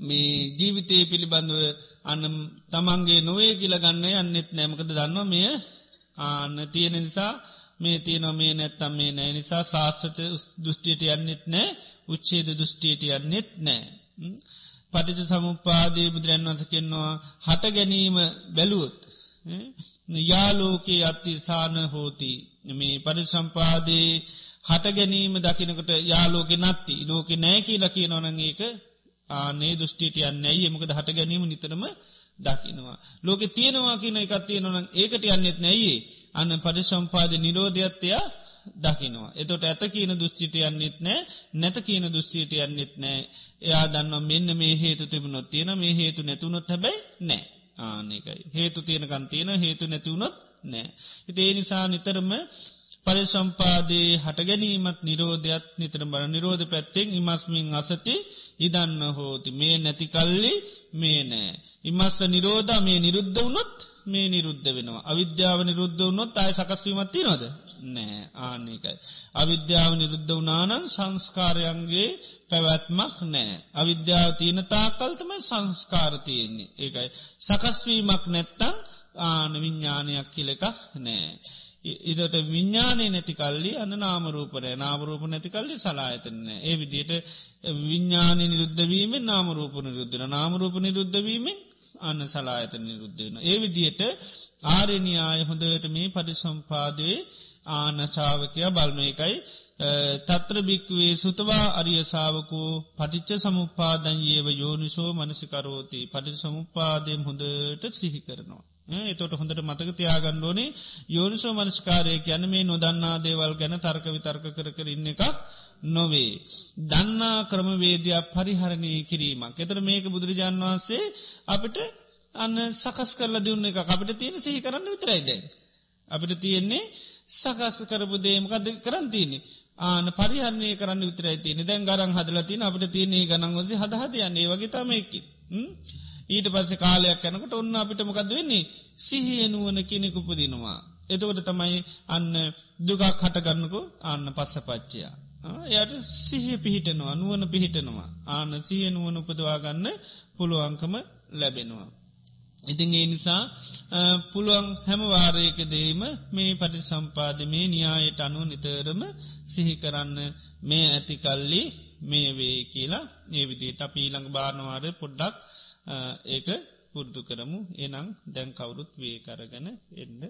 මේ ජීවිතය පිළිබඳව අන්න තමන්ගේ නොවේ කියල ගන්න යන්නෙත් නෑමකද දන්නවා මෙය ආන්න තියෙන නිසා මේ තියනවා මේ නැත්තම් මේ නෑ නිසා ශාස්ත්‍රත දෘෂ්ටියට යන්නෙත් නෑ උච්චේද දෘෂ්ටියට යන්නෙත් නෑ. පටිච සමුපාදී බුදුරන් වන්ස කෙන්නවා හට ගැනීම බැලුවොත්. යාලෝකයේ අත්ති සාන හෝති මේ පරිසම්පාදේ හට ගැනීම දකිනකට යාලෝක නත්ති ලෝක නෑකී ලකිය නොනඒක ආනේ දෘෂ්ටිට යන්නයි එමකද හට ගැනීම නිතරම දකිනවා. ලෝක තියෙනවා කියන එකත් තියෙනවන ඒකට යන්නෙත් නැයි අන්න පරිසම්පාද නිරෝධයක්ත්තයා දකිනවා. එතොට ඇත කියන දුස්්චිට යන්නෙත් නෑ නැත කියන දුස්්චිට යන්නෙත් නෑ එයා දන්නවා මෙන්න මේ හේතු තිබුණොත් තියෙන මේ හේතු නැතුනොත් හැබැයි නෑ ආනකයි. හේතු තියෙනකන් තියෙන හේතු නැතිවුණොත් නෑ. ඉතිේ නිසා නිතරම පරිසම්පාදේ හටගැනීමත් නිරෝධයක් නිතර බර නිරෝධ පැත්තෙන් ඉමස්මින් අසති ඉදන්න හෝති මේ නැති කල්ලි මේ නෑ. ඉමස්ස නිරෝධ මේ නිරුද්ධ වුණොත් මේ නිරුද්ධ වෙනවා. අවිද්‍යාව නිරුද්ධ වුණොත් අය සකස්වීමත්ති නොද නෑ ආනකයි. අවිද්‍යාව නිරුද්ධ වනානන් සංස්කාරයන්ගේ පැවැත්මක් නෑ. අවිද්‍යාව තියන තාකල්තම සංස්කාරතියෙන්නේ ඒකයි. සකස්වීමක් නැත්තං ආන විඤ්ඥානයක් කියලෙකක් නෑ. ඉදට විඤ්ඥානය නැතිකල්ලි අන්න නාමරූපනය නාමරූප නැතිකල්ලි සලායතන්න ඒ විදියට විඤ්ඥානය නිරුද්ධවීමෙන් නාමරූප නිරුද්ධන නාමරූප නිරුද්ධවීමෙන් අන්න සලායතන නිරුද්ධන. ඒ විදියට ආරණයාය හොඳට මේ පරිසම්පාදයේ ආනචාවකයා බල්මයකයි තත්‍ර භික්වේ සුතවා අරියසාාවකෝ පටිච්ච සමුපාදන් ඒව යෝනිසෝ මනසිකරෝති පටිච සමුපාදයෙන් හොඳට සිහි කරනවා. එතොට හොඳට මතක තියාගන්න ඕනේ යෝනිසෝ මනස්කාරය ගැන මේ නොදන්නා දේවල් ගැන තර්ක විතර්ක කර කර ඉන්න එකක් නොවේ. දන්නා ක්‍රමවේදයක් පරිහරණය කිරීමක්. එතර මේක බුදුරජාන් වහන්සේ අපිට අන්න සකස් කරල දුන්න එක අපිට තියෙන සිහි කරන්න විතරයිද. අපිට තියෙන්නේ සකස් කරපු දේමකද කරන්තියන්නේ. ආන පරිහරණය කරන්න විතරයි තියෙන දැන් ගරන් හදලතින අපට තියන්නේ ගනන්වස හදහදයන්නේ වගේ තමයකි. ඊට පස්සේ කාලයක් යැනකට ඔන්න අපිට මොකද වෙන්නේ සිහියනුවන කෙනෙකුපදිනවා. එතකොට තමයි අන්න දුගක් හටගන්නකු අන්න පස්ස පච්චයා. එයට සිහිය පිහිටනවා නුවන පිහිටනවා. ආන සිහිය නුවන උපදවාගන්න පුළුවන්කම ලැබෙනවා. ඉතින් ඒ නිසා පුළුවන් හැම වාරයකදීම මේ පටි සම්පාදමේ න්‍යායට අනුව නිතරම සිහි කරන්න මේ ඇතිකල්ලි මේ වේ කියලා ඒ විදිට අපීළඟ භානවාරය පොඩ්ඩක් ඒක පුද්දු කරමු. එනං දැන් කවුරුත් වේ කරගන එන්න.